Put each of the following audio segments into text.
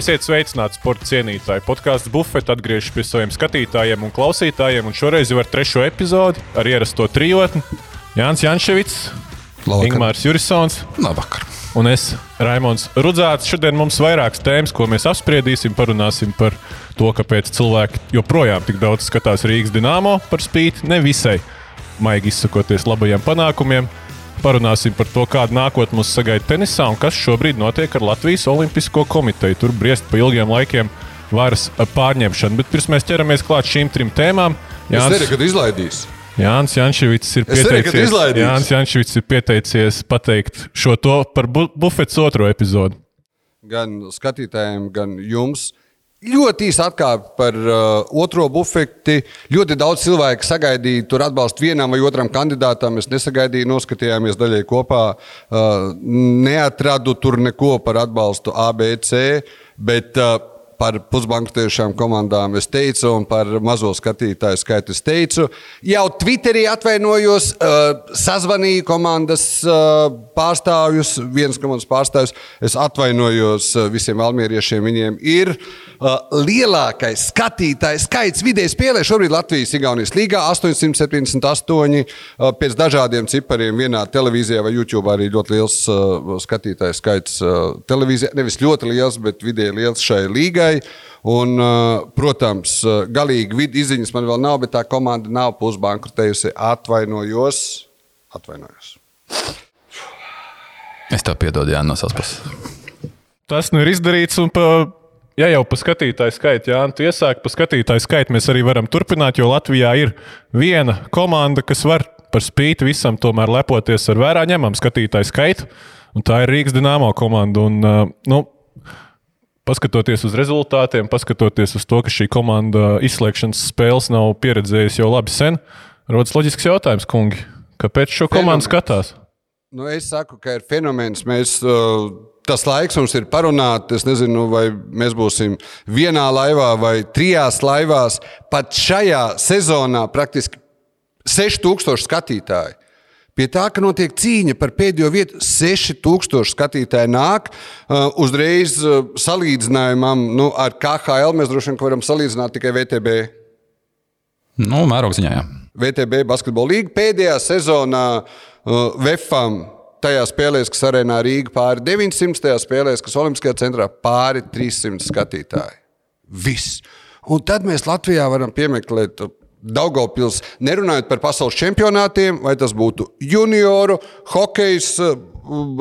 Esiet sveicināti, sporta cienītāji. Podkāsts Buffets atgriežas pie saviem skatītājiem un klausītājiem, un šoreiz jau ar trešo epizodi ar ierasto trijotni Jānis Jančevits, Ingūns Jurisons Labvakar. un es, Raimons Rudzāts. Šodien mums ir vairākas tēmas, ko mēs apspriedīsim. Parunāsim par to, kāpēc cilvēki joprojām tik daudz skatās Rīgas dīnāmo par spīti ne visai, maigi izsakoties, labajiem panākumiem. Parunāsim par to, kāda nākotne mūs sagaida tenisā un kas šobrīd notiek ar Latvijas Olimpisko komiteju. Tur briest pa ilgiem laikiem varas pārņemšana. Bet pirms mēs ķeramies klāt šīm trim tēmām, Es ceru, ka izlaidīs. Jānis Jančevits ir pieteicies. Jānis Jančevits ir pieteicies pateikt šo to par bu bufets otro epizodu. Gan skatītājiem, gan jums. Ļoti īsi atkāpe par uh, otro bufeti. Ļoti daudz cilvēku sagaidīja tur atbalstu vienam vai otram kandidātam. Es nesagaidīju, noskatījāmies daļai kopā. Uh, neatradu tur neko par atbalstu ABC, bet uh, par pusbankrotējušām komandām es teicu, un par mazo skatītāju skaitu es teicu. Jau Twitterī atvainojos, uh, sazvanīju komandas uh, pārstāvjus, vienas komandas pārstāvjus. Es atvainojos uh, visiem valmieriešiem. Viņiem ir lielākais skatītāju skaits vidēji spēlē šobrīd Latvijas-Igaunijas līgā - 878. Uh, pēc dažādiem cipariem vienā televīzijā vai YouTube arī ļoti liels skatītāju skaits televīzijā. Nevis ļoti liels, bet vidēji liels šai līgai. Un, uh, protams, uh, galīgi vidu izziņas man vēl nav, bet tā komanda nav pusbankrotējusi. Atvainojos. Atvainojos. Es tev piedodu, Jānis, no savas puses. Tas nu ir izdarīts. Un pa, ja jau par skatītāju skaitu, Jā, tu iesāki par skatītāju skaitu, mēs arī varam turpināt, jo Latvijā ir viena komanda, kas var par spīti visam tomēr lepoties ar vērā ņemam skatītāju skaitu. Un tā ir Rīgas dīnāmo komanda. Un, uh, nu, Paskatoties uz rezultātiem, paskatoties uz to, ka šī komanda izslēgšanas spēles nav pieredzējusi jau labi sen, rodas loģisks jautājums, kungi, kāpēc šo komandu skatās? Nu, es saku, ka ir fenomens. Mēs, uh, tas laiks mums ir parunāt. Es nezinu, vai mēs būsim vienā laivā vai trijās laivās. Pat šajā sezonā praktiski 6000 skatītāji. Pie tā, ka notiek cīņa par pēdējo vietu, 6000 skatītāji nāk. Uh, uzreiz uh, salīdzinājumam nu, ar KHL mēs droši vien varam salīdzināt tikai VTB. Nu, mēroga ziņā, jā. VTB basketbola līnija pēdējā sezonā uh, VFam. Tajā spēlēs, kas arēnā Rīgā pāri 900, tajā spēlēs, kas Olimpiskajā centrā pāri 300 skatītāji. Viss. Un tad mēs Latvijā varam piemeklēt Daugopils, nerunājot par pasaules čempionātiem, vai tas būtu junioru, hokejs, uh,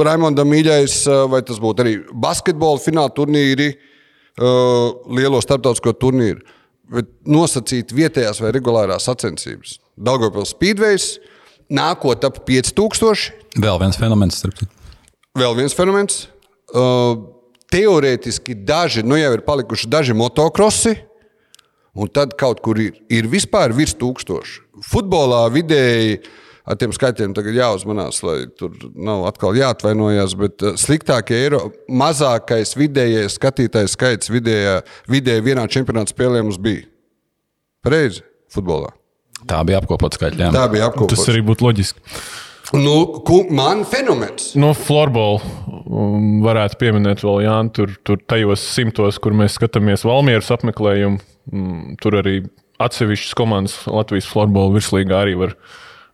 Raimonda mīļais, uh, vai tas būtu arī basketbola fināla turnīri, uh, lielo starptautisko turnīru. Bet nosacīt vietējās vai regulārās sacensības. Daugopils Speedways, nākot ap 5000, Vēl viens fenomens, starp citu. vēl viens fenomens. Teorētiski daži, nu jau ir palikuši daži motocrossi, un tad kaut kur ir, ir vispār virs tūkstoša. Futbolā vidēji ar tiem skaitļiem tagad jāuzmanās, lai tur nav atkal jāatvainojas, bet uh, sliktākie eiro, mazākais vidējais skatītājs skaits vidējā, vidēji vienā čempionāta spēlē mums bija. Pareizi, futbolā. Tā bija apkopota skaitļa. jā. Tā bija apkopota. Tas arī būtu loģiski. Nu, ku- man fenomens. Nu, floorbola varētu pieminēt vēl Jānis. Tur, tur tajos simtos, kur mēs skatāmies Valmieras apmeklējumu, mm, tur arī atsevišķas komandas Latvijas floorbola virslīgā arī var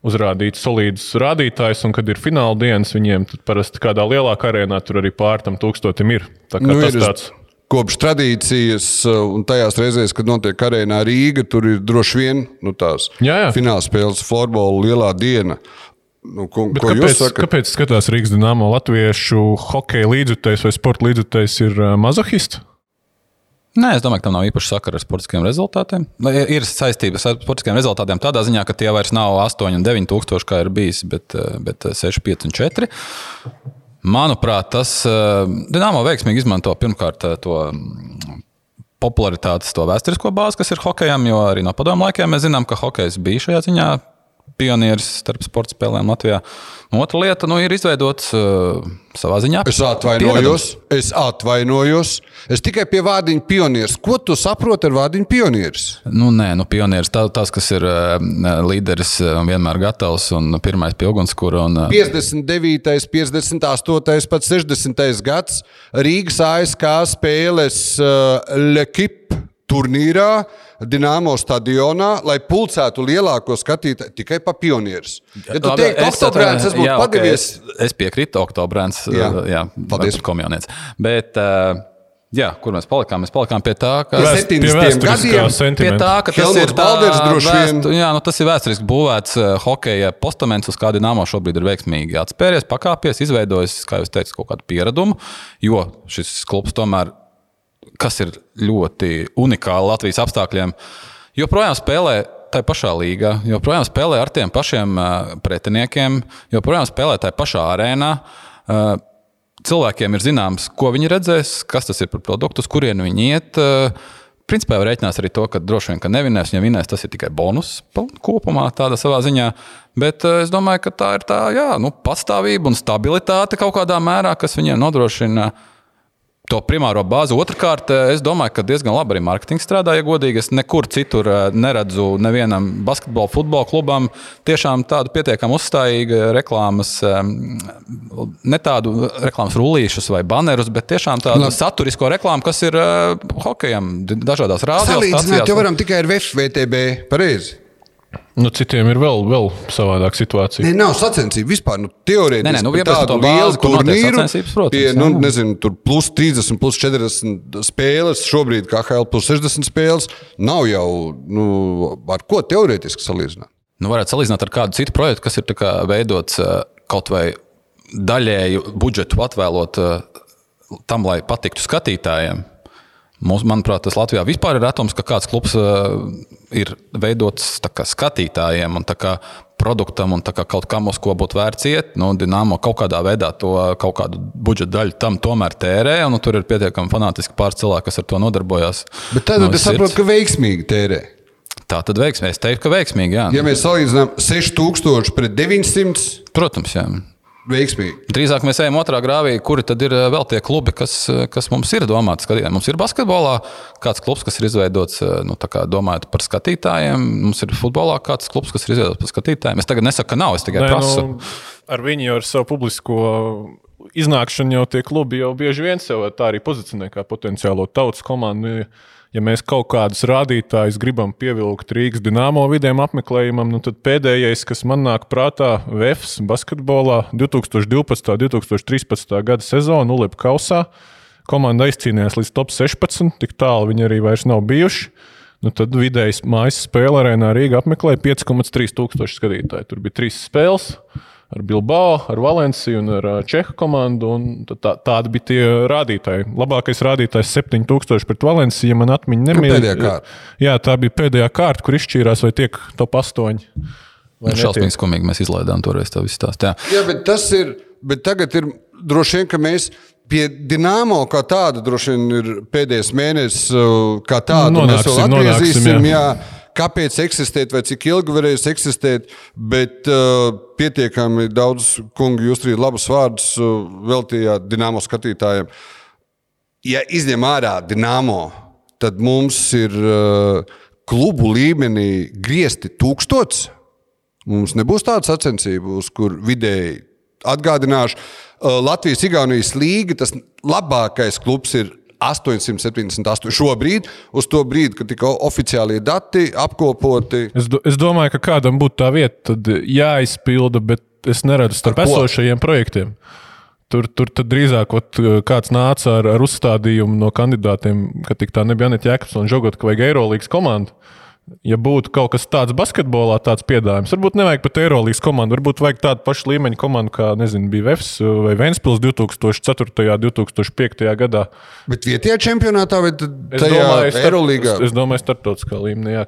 uzrādīt solīdus rādītājus. Un, kad ir fināla dienas, viņiem tad parasti kādā lielākā arēnā tur arī pār tam tūkstotim ir. Tā kā Nu, tas ir, tāds. Kopš tradīcijas, uh, un tajās reizēs, kad notiek arēnā Rīga, tur ir droši vien nu, tās Jā, jā. fināla spēles, florbola lielā diena. Nu, ko, Bet ko jūs kāpēc, kāpēc skatās Rīgas dīnāmo latviešu hokeja līdzjutējs vai sporta līdzjutējs ir uh, mazohists? Nē, es domāju, ka tam nav īpaši sakara ar sportiskiem rezultātiem. Vai Ir saistības ar sportiskiem rezultātiem tādā ziņā, ka tie vairs nav 8 un 9 tūkstoši, kā ir bijis, bet, eh, bet 6, 5 un 4. Manuprāt, tas Dienāmo veiksmīgi izmanto pirmkārt to mm, popularitātes, to vēsturisko bāzi, kas ir hokejam, jo arī no padomu laikiem mēs zinām, ka hokejs bija šajā ziņā pionieris starp sporta spēlēm Latvijā. Otra lieta nu, ir izveidots uh, savā ziņā. Es atvainojos, es atvainojos. Es tikai pie vārdiņa pionieris. Ko tu saproti ar vārdiņu pionieris? Nu, nē, nu, pionieris tā, tas, kas ir uh, līderis un vienmēr gatavs un pirmais pie ugunskura. Un, uh, 59, 58, pat 60 gads Rīgas ASK spēles uh, Lekip turnīrā. Dienāmo stadionā, lai pulcētu lielāko skatītāju tikai pa pionierus. Ja tu teiktu, ka Oktobrēns tas būtu jā, okay, padevies, es, es piekrītu, Oktobrēns. Jā. jā Paldies. Komjoniec. Bet, uh, jā, kur mēs palikām? Mēs palikām pie tā, ka. Pie Vēst- pie 70 vēsturiskā gadiem. Pie tā, ka tas ir tā- Balders droši vien. vēstu- Jā, nu, tas ir vēsturiski būvēts uh, hokeja postaments, uz kāda Nāmo šobrīd ir veiksmīgi atspēries, pakāpies, izveidojis, kā jūs teicat, kaut kādu pieradumu. Jo šis klubs tomēr, kas ir ļoti unikāli Latvijas apstākļiem, joprojām spēlē. Tā pašā līgā, joprojām spēlē ar tiem pašiem uh, pretiniekiem, joprojām spēlē tajā pašā arēnā. Uh, cilvēkiem ir zināms, ko viņi redzēs, kas tas ir par produktu, uz kurienu viņi iet. Uh, Principā jau rēķinās arī to, ka droši vien, ka nevinēs, ja vinēs, tas ir tikai bonus kopumā, tādā savā ziņā. Bet uh, es domāju, ka tā ir tā jā, nu, patstāvība un stabilitāte kaut kādā mērā, kas viņiem nodrošina to primāro bāzi. Otrakārt, eh, es domāju, ka diezgan labi arī mārketings strādā, ja godīgi. Es nekur citur eh, neredzu nevienam basketbola, futbola klubam tiešām tādu pietiekami uzstājīgu reklāmas, eh, ne tādu reklāmas rullīšus vai banerus, bet tiešām tādu Labi. saturisko reklāmu, kas ir uh, hokejam, dažādās Salīdzināt rādītājās. jau varam tikai ar VFVTB. Pareizi. Nu, citiem ir vēl, vēl savādāka situācija. Nē, nav sacensību vispār. Nu, teorētiski Nē, nē, nu, tādu lielu turnīru, sacensības, protams, pie, nu, jā. nezinu, tur plus 30, plus 40 spēles, šobrīd KHL plus 60 spēles, nav jau, nu, ar ko teorētiski salīdzināt. Nu, varētu salīdzināt ar kādu citu projektu, kas ir tā kā veidots eh, kaut vai daļēju budžetu atvēlot eh, tam, lai patiktu skatītājiem. Mums, manuprāt, tas Latvijā vispār ir atoms, ka kāds klubs uh, ir veidots kā skatītājiem un kā produktam un kā kaut kam, uz ko būtu vērts iet. Nu, Dienāmo kaut kādā veidā to kaut kādu budžeta daļu tam tomēr tērē, un nu, tur ir pietiekami fanātiski pāris cilvēki, kas ar to nodarbojas. Bet tad No no es saprotu, ka veiksmīgi tērē. Tā tad veiksmīgi. Es teiktu, ka veiksmīgi. Jā. Ja mēs salīdzinām 6000 pret 900, Protams, jā. Veiksmīgi. Drīzāk mēs ejam otrā grāvī, kuri tad ir eh, vēl tie klubi, kas, eh, kas mums ir domāti skatītājiem. Mums ir basketbolā kāds klubs, kas ir izveidots eh, nu, tā kā domājot par skatītājiem. Mums ir futbolā kāds klubs, kas ir izveidots par skatītājiem. Es tagad nesaku, ka nav, es tikai Nē, prasu. nu, ar viņu jau ar savu publisko iznākšanu jau tie klubi jau bieži vien sev tā arī pozicionē kā potenciālo tautas komandu. Ja mēs kaut kādus rādītājus gribam pievilkt Rīgas dīnāmo vidiem apmeklējumam, nu tad pēdējais, kas man nāk prātā, VFS basketbolā 2012. un 2013. gada sezona Ulepa Kausā. Komanda aizcīnījās līdz top 16, tik tālu viņi arī vairs nav bijuši. Nu, tad vidējais mājas spēle arēnā Rīgā apmeklēja 5,3 tūkstoši skatītāju. Tur bija trīs spēles ar Bilbao, ar Valenciju un ar Čehu komandu. un tad Tā, tādi bija tie rādītāji. Labākais rādītājs - 7000 pret Valenciju, ja man atmiņa nemīl. pēdējā kārta? Jā, tā bija pēdējā kārta, kur izšķīrās, vai tiek top 8. vai netiek. Šausmīgi skumīgi mēs izlaidām toreiz to visu stāstu. Jā. Jā, bet tas ir. Bet tagad ir droši vien, ka mēs pie Dienāmo kā tāda droši vien ir pēdējais mēnesis, uh, kā tāda. Nu, mēs vēl nonāksim, atgriezīsim, nonāksim, jā. Kāpēc eksistēt, vai cik ilgi varēs eksistēt, bet uh, pietiekami daudz kungu jūs arī labus vārdus uh, veltījāt Dienāmo skatītājiem. Ja izņem ārā Dienāmo, tad mums ir uh, klubu līmenī griezti tūkstoši. Mums nebūs tāda sacensība, uz kur vidēji atgādināšu. uh, Latvijas-Igaunijas līga, tas labākais klubs ir 878 šobrīd, uz to brīdi, kad tika oficiālie dati apkopoti. Es, do, es domāju, ka kādam būtu tā vieta, tad jāizpilda, bet es neredzu starp esošajiem projektiem. Tur, tur drīzāk ot, kāds nāca ar, ar uzstādījumu no kandidātiem, ka tik tā nebija Anita Jēkabs un Žogotka vai Eirolīgas komanda. Ja būtu kaut kas tāds basketbolā, tāds piedāvājums, varbūt nevajag pat Eirolandes komandu, varbūt vajag tādu pašu līmeņa komandu, kā nezinu, bija Vēfs vai Vēnspils 2004. un 2005. gadā. Bet vietējā čempionātā vai tajā Eirolandā? Es, es domāju, starptautiskā līmenī. Jā,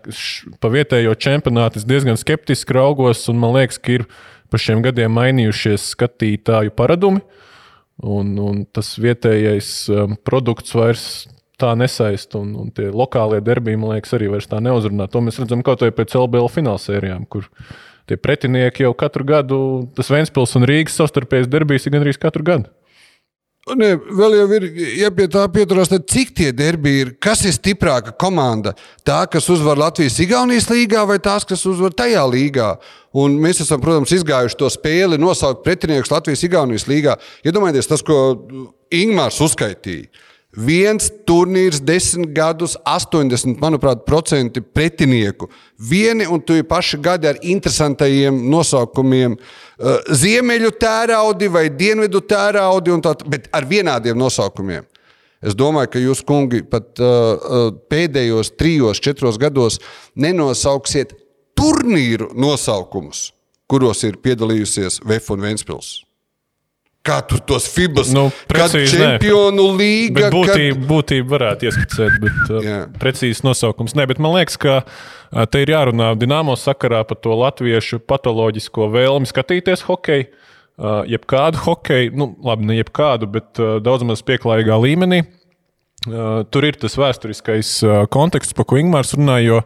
pa vietējo čempionātu es diezgan skeptiski raugos, un man liekas, ka ir pa šiem gadiem mainījušies skatītāju paradumi. Un, un tas vietējais um, produkts vairs tā nesaista, un, un tie lokālie derbiji, man liekas, arī vairs tā neuzrunā. To mēs redzam kaut vai pēc LBL finālsērijām, kur tie pretinieki jau katru gadu, tas Vēnspils un Rīgas savstarpējais derbijas ir gandrīz katru gadu. Nē, vēl jau ir, ja pie tā pieturās, tad cik tie derbi ir? Kas ir stiprāka komanda? Tā, kas uzvar Latvijas-Igaunijas līgā, vai tās, kas uzvar tajā līgā? Un mēs esam, protams, izgājuši to spēli, nosaukt pretiniekus Latvijas-Igaunijas līgā. Iedomājieties, tas, ko Ingūns uzskaitīja. Viens turnīrs, desmit gadus, 80, manuprāt, procenti pretinieku. Vieni un tie paši gadi ar interesantiem nosaukumiem. Uh, Ziemeļu tēraudi vai dienvidu tēraudi, tā, bet ar vienādiem nosaukumiem. Es domāju, ka jūs, kungi, pat uh, pēdējos trijos, četros gados nenosauksiet turnīru nosaukumus, kuros ir piedalījusies VF un Vēnspils. Kā tur tos FIBAS Nu, precīzi, nē. čempionu līga? Bet būtība, būtība varētu ieskicēt, bet uh, Jā. precīzs nosaukums. Nē, bet man liekas, ka uh, te ir jārunā Dienāmo sakarā par to latviešu patoloģisko vēlmi skatīties hokeju. Uh, jebkādu hokeju, nu, labi, ne jebkādu, bet uh, daudz maz pieklājīgā līmenī. Uh, tur ir tas vēsturiskais uh, konteksts, par ko Ingūns runāja. Jo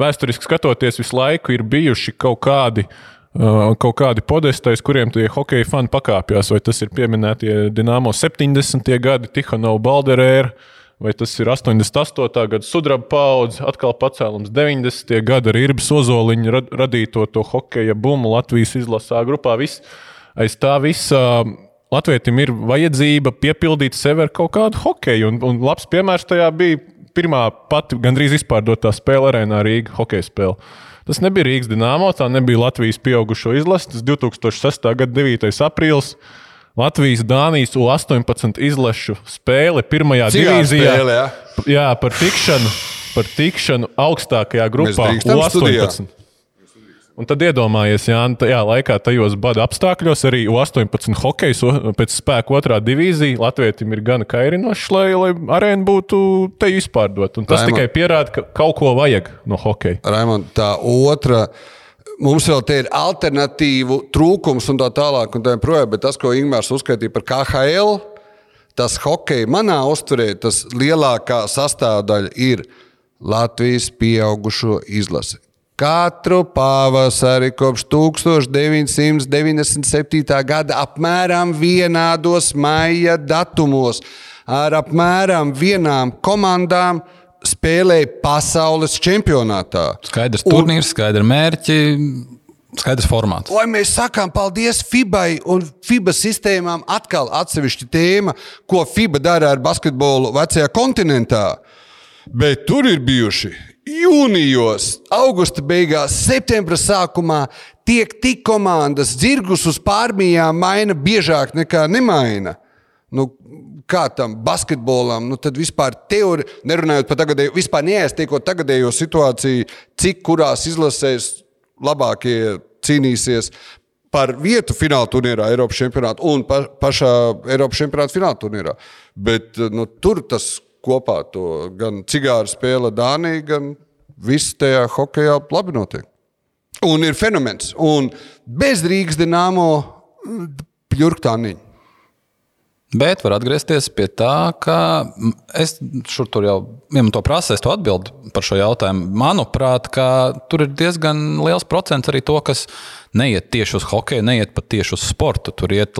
vēsturiski skatoties, visu laiku ir bijuši kaut kādi uh, kaut kādi podestai, uz kuriem tie hokeja fani pakāpjas. Vai tas ir pieminētie Dienāmo 70. gadi, Tihanova Balderēra, vai tas ir 88. gada sudraba paudze, atkal pacēlums 90. gada ar Irbas Ozoliņu rad, radīto to hokeja bumu Latvijas izlasā grupā. Viss, aiz tā visa. Latvijam ir vajadzība piepildīt sevi ar kaut kādu hokeju. Un, un labs piemērs tajā bija pirmā pati gandrīz izpārdotā spēle arēnā Rīga hokeja spēle. Tas nebija Rīgas dīnāmo, tā nebija Latvijas pieaugušo izlase. Tas 2006. gada 9. aprīlis. Latvijas Dānijas U-18 izlašu spēle pirmajā Cigāru divīzijā. spēle, jā. jā, par tikšanu, par tikšanu augstākajā grupā drīkstam studijā? U-18. Un tad iedomājies, Jā, tajā laikā, tajos bada apstākļos, arī U-18 hokejs o- pēc spēka otrā divīzija Latvijam ir gana kairinošs, lai, lai arēna būtu te izpārdot. Un tas Raimond. tikai pierāda, ka kaut ko vajag no hokeja. Raimond, tā otra. Mums vēl te ir alternatīvu trūkums un tā tālāk, un tā joprojām, bet tas, ko Ingūns uzskaitīja par KHL, tas hockey manā uzturē, tas lielākā sastāvdaļa ir Latvijas pieaugušo izlase. Katru pavasari kopš 1997. gada apmēram vienādos maija datumos ar apmēram vienām komandām spēlēja pasaules čempionātā. Skaidrs turnīrs, skaidrs mērķi, skaidrs formāts. Vai mēs sakām paldies FIBai un FIBA sistēmām? Atkal atsevišķa tēma, ko FIBA dara ar basketbolu vecajā kontinentā. Bet tur ir bijuši jūnijos, augusta beigās, septembra sākumā tiek tik komandas dzirgus uz pārmijām maina biežāk nekā nemaina. Nu, kā tam basketbolam, nu tad vispār teorija, nerunājot par tagadējo, vispār neaiztiekot tagadējo situāciju, cik kurās izlasēs labākie cīnīsies par vietu fināla turnīrā, Eiropas čempionātā un pa, pašā Eiropas čempionāta fināla turnīrā. Bet nu, tur tas kopā to gan cigāru spēle Dānija, gan viss tajā hokeja labi notiek. Un ir fenomens. Un bez Rīgas dīnāmo pļurktāniņa. Bet var atgriezties pie tā, ka mm, es šur tur jau ja man to prasu, es to atbildu par šo jautājumu. Manuprāt, tur ir diezgan liels procents arī to, kas neiet tieši uz hokeju, neiet pat tieši uz sportu. Tur iet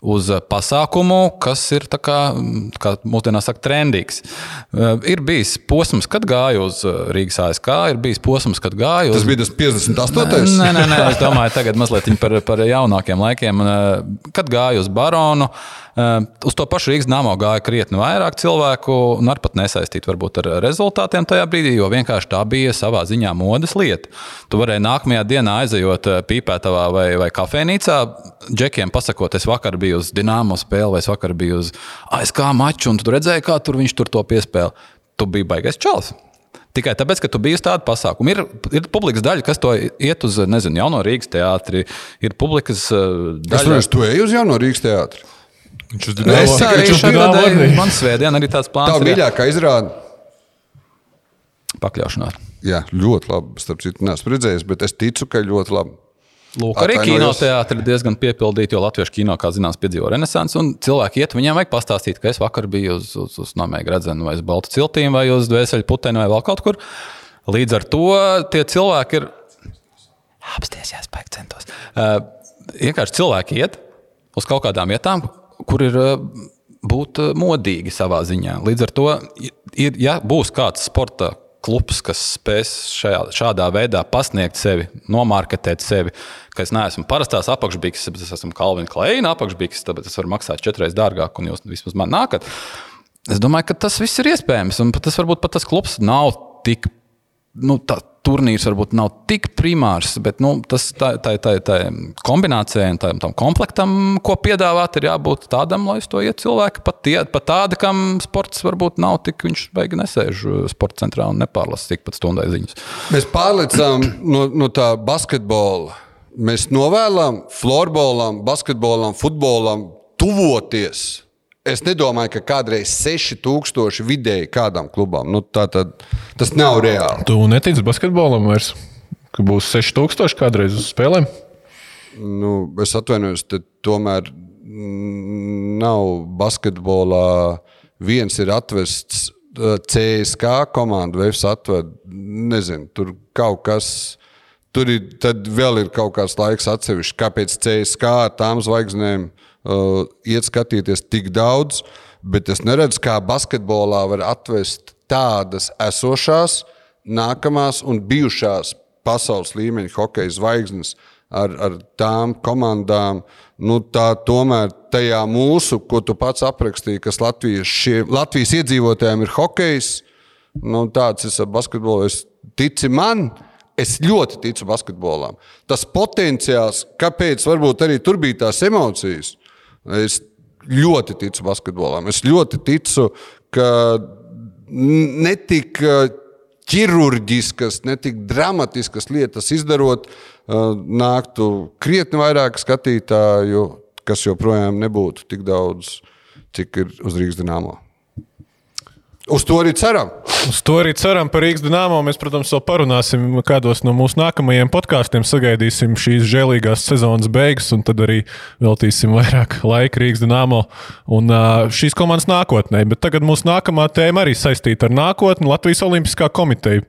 uz pasākumu, kas ir, tā kā, mm, kā mūsdienās saka, trendīgs. Uh, Ir bijis posms, kad gāju uz uh, Rīgas ASK, ir bijis posms, kad gāju uz Tas bija tas 58. Nē, nē, nē, es domāju, tagad mazliet par, par jaunākiem laikiem. Eh, Kad gāju uz Baronu, eh, uz to pašu Rīgas namo gāja krietni vairāk cilvēku, un ar pat nesaistīt varbūt ar rezultātiem tajā brīdī, jo vienkārši tā bija savā ziņā modes lieta. Tu varēji nākamajā dienā aizejot eh, pīpētavā vai, vai kafejnīcā, džekiem pasakot, es vakar biju uz Dienāmo spēli, vai es vakar biju uz ASK maču, un tu redzēji, kā tur viņš tur to piespēlē. Tu biji baigais čels. Tikai tāpēc, ka tu biji uz tādu pasākumu. Ir, ir publikas daļa, kas to iet uz, nezinu, jauno Rīgas teātri. Ir publikas eh, Es daļa, domāju, tu ej uz jauno Rīgas teātri. Viņš uz Es arī arī. man svētdien arī tāds plāns Tā mīļākā izrāda. pakļaušanās. Jā, ļoti labi. Starp citu, neesmu redzējis, bet es ticu, ka ļoti labi. Lūk, arī kinoteātris ir diezgan piepildīts, jo latviešu kino, kā zināms, piedzīvo renesansi. un Cilvēki iet, viņiem vajag pastāstīt, ka es vakar biju uz, uz, uz Namēga redzenu, vai uz Baltu ciltīm, vai uz Dvēseli puteni, vai vēl kaut kur. Līdz ar to tie cilvēki ir. Apsties centos, jā, spēku centos. Uh, vienkārši cilvēki iet uz kaut kādām vietām, kur ir uh, būt modīgi savā ziņā. Līdz ar to, ir, ja būs kāds sporta klubs, kas spēs šajā, šādā veidā pasniegt sevi, nomarketēt sevi, ka es neesmu parastās apakšbīgas, bet es esmu Kalvina Kleina apakšbīgas, tāpēc es varu maksāt četras dārgāk, un jūs vismaz man nākat. Es domāju, ka tas viss ir iespējams, un tas varbūt pat tas klubs nav tik nu, tā, turnīrs varbūt nav tik primārs, bet nu, tas tā, tā, tā, tā kombinācijai un tam, tam komplektam, ko piedāvāt, ir jābūt tādam, lai to iet cilvēki. Pat, tie, pat tādi, kam sports varbūt nav tik, viņš beigi nesēž sporta centrā un nepārlasa tikpat stundai ziņas. Mēs pārlecām no, no tā basketbola. Mēs novēlam florbolam, basketbolam, futbolam tuvoties Es nedomāju, ka kādreiz 6000 vidēji kādam klubam. Nu, tad, tas nav reāli. Tu netici basketbolam vairs, ka būs 6000 kādreiz uz spēlēm? Nu, es atvainojos, tomēr nav basketbolā. Viens ir atvests CSK komanda, Vēs atved, nezinu, tur kaut kas. Tur ir, vēl ir kaut kāds laiks atsevišķi, kāpēc CSK ar tām zvaigznēm uh, uh, iet skatīties tik daudz, bet es neredzu, kā basketbolā var atvest tādas esošās, nākamās un bijušās pasaules līmeņa hokeja zvaigznes ar, ar tām komandām. Nu, tā tomēr tajā mūsu, ko tu pats aprakstīji, kas Latvijas, šie, Latvijas iedzīvotājiem ir hokejs, nu, tāds es ar basketbolu. Es tici man, Es ļoti ticu basketbolam. Tas potenciāls, kāpēc varbūt arī tur bija tās emocijas, Es ļoti ticu basketbolam. Es ļoti ticu, ka netik ķirurģiskas, netik dramatiskas lietas izdarot, nāktu krietni vairāk skatītāju, kas joprojām nebūtu tik daudz, cik ir uz Rīgas dīnāmo. Uz to arī ceram. Uz to arī ceram par Rīgas dīnāmo. Mēs, protams, vēl parunāsim, kādos no mūsu nākamajiem podkāstiem sagaidīsim šīs žēlīgās sezonas beigas, un tad arī veltīsim vairāk laika Rīgas dīnāmo un šīs komandas nākotnē. Bet tagad mūsu nākamā tēma arī saistīta ar nākotni - Latvijas Olimpiskā komiteja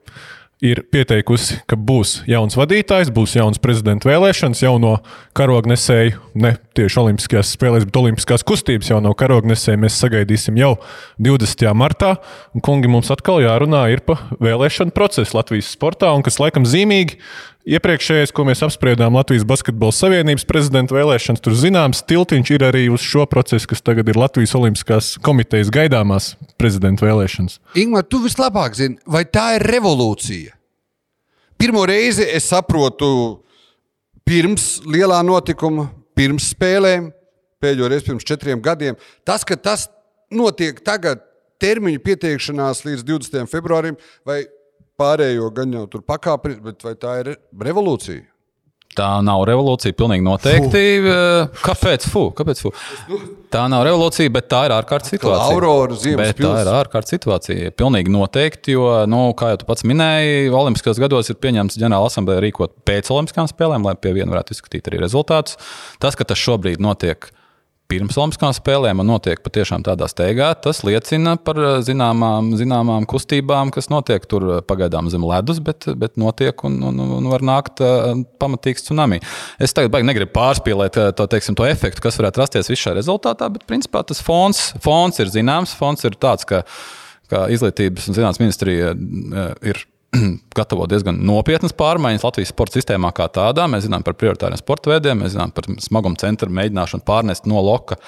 ir pieteikusi, ka būs jauns vadītājs, būs jauns prezidenta vēlēšanas, jauno karognesēju, ne tieši Olimpiskajās spēlēs, bet Olimpiskās kustības jauno karognesēju mēs sagaidīsim jau 20. martā. Un, kungi, mums atkal jārunā par vēlēšanu procesu Latvijas sportā, un kas laikam zīmīgi, Iepriekšējais, ko mēs apspriedām Latvijas Basketbola Savienības prezidenta vēlēšanas, tur zināms, tiltiņš ir arī uz šo procesu, kas tagad ir Latvijas Olimpiskās komitejas gaidāmās prezidenta vēlēšanas. Ingūna, tu vislabāk zini, vai tā ir revolūcija? Pirmo reizi es saprotu, pirms lielā notikuma, pirms spēlēm, pēdējo reizi pirms četriem gadiem, tas, ka tas notiek tagad, termiņu pieteikšanās līdz 20. februārim, vai pārējo gan jau tur pakāpjas, bet vai tā ir revolūcija? Tā nav revolūcija, pilnīgi noteikti. Fu. Kāpēc? Fu? Kāpēc fu? Tā nav revolūcija, bet tā ir ārkārtas situācija. Aurora, bet tā ir ārkārtas situācija. Pilnīgi noteikti, jo, nu, kā jau tu pats minēji, Olimpiskajos gados ir pieņemts ģenerāla asamblēja rīkot pēc Olimpiskām spēlēm, lai pie viena varētu izskatīt arī rezultātus. Tas, ka tas šobrīd notiek pirms Olimpiskām spēlēm un notiek patiešām tādā steigā, tas liecina par eh, zināmām, zināmām kustībām, kas notiek tur eh, pagaidām zem ledus, bet, bet notiek un, un, un var nākt uh, pamatīgs tsunami. Es tagad baigi negribu pārspīlēt to, teiksim, to efektu, kas varētu rasties visā rezultātā, bet principā tas fons, fons ir zināms. Fons ir tāds, ka, ka izglītības un zinātnīs ministrija ir gatavo diezgan nopietnas pārmaiņas Latvijas sporta sistēmā kā tādā. Mēs zinām par prioritāriem sporta veidiem, mēs zinām par smaguma centra mēģināšanu pārnest no loka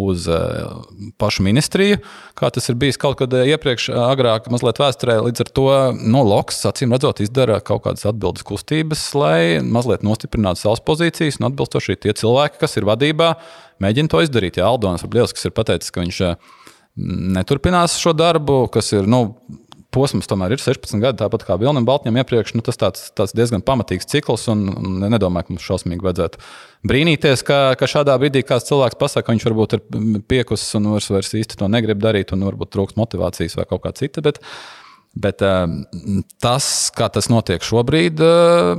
uz uh, pašu ministriju, kā tas ir bijis kaut kad iepriekš, agrāk, mazliet vēsturē. Līdz ar to no Loks, acīm redzot, izdara kaut kādas atbildes kustības, lai mazliet nostiprinātu savas pozīcijas un atbilstoši tie cilvēki, kas ir vadībā, mēģina to izdarīt. Jā, Aldons Liels, ir pateicis, ka viņš neturpinās šo darbu, kas ir nu, posms tomēr ir 16 gadi, tāpat kā Vilnam Baltņam iepriekš. Nu, tas tāds, tāds diezgan pamatīgs cikls, un, nedomāju, ka mums šausmīgi vajadzētu brīnīties, ka, ka šādā brīdī kāds cilvēks pasakā, ka viņš varbūt ir piekusis un vairs, vairs īsti to negrib darīt, un varbūt trūks motivācijas vai kaut kā cita. Bet, Bet uh, tas, kā tas notiek šobrīd, uh,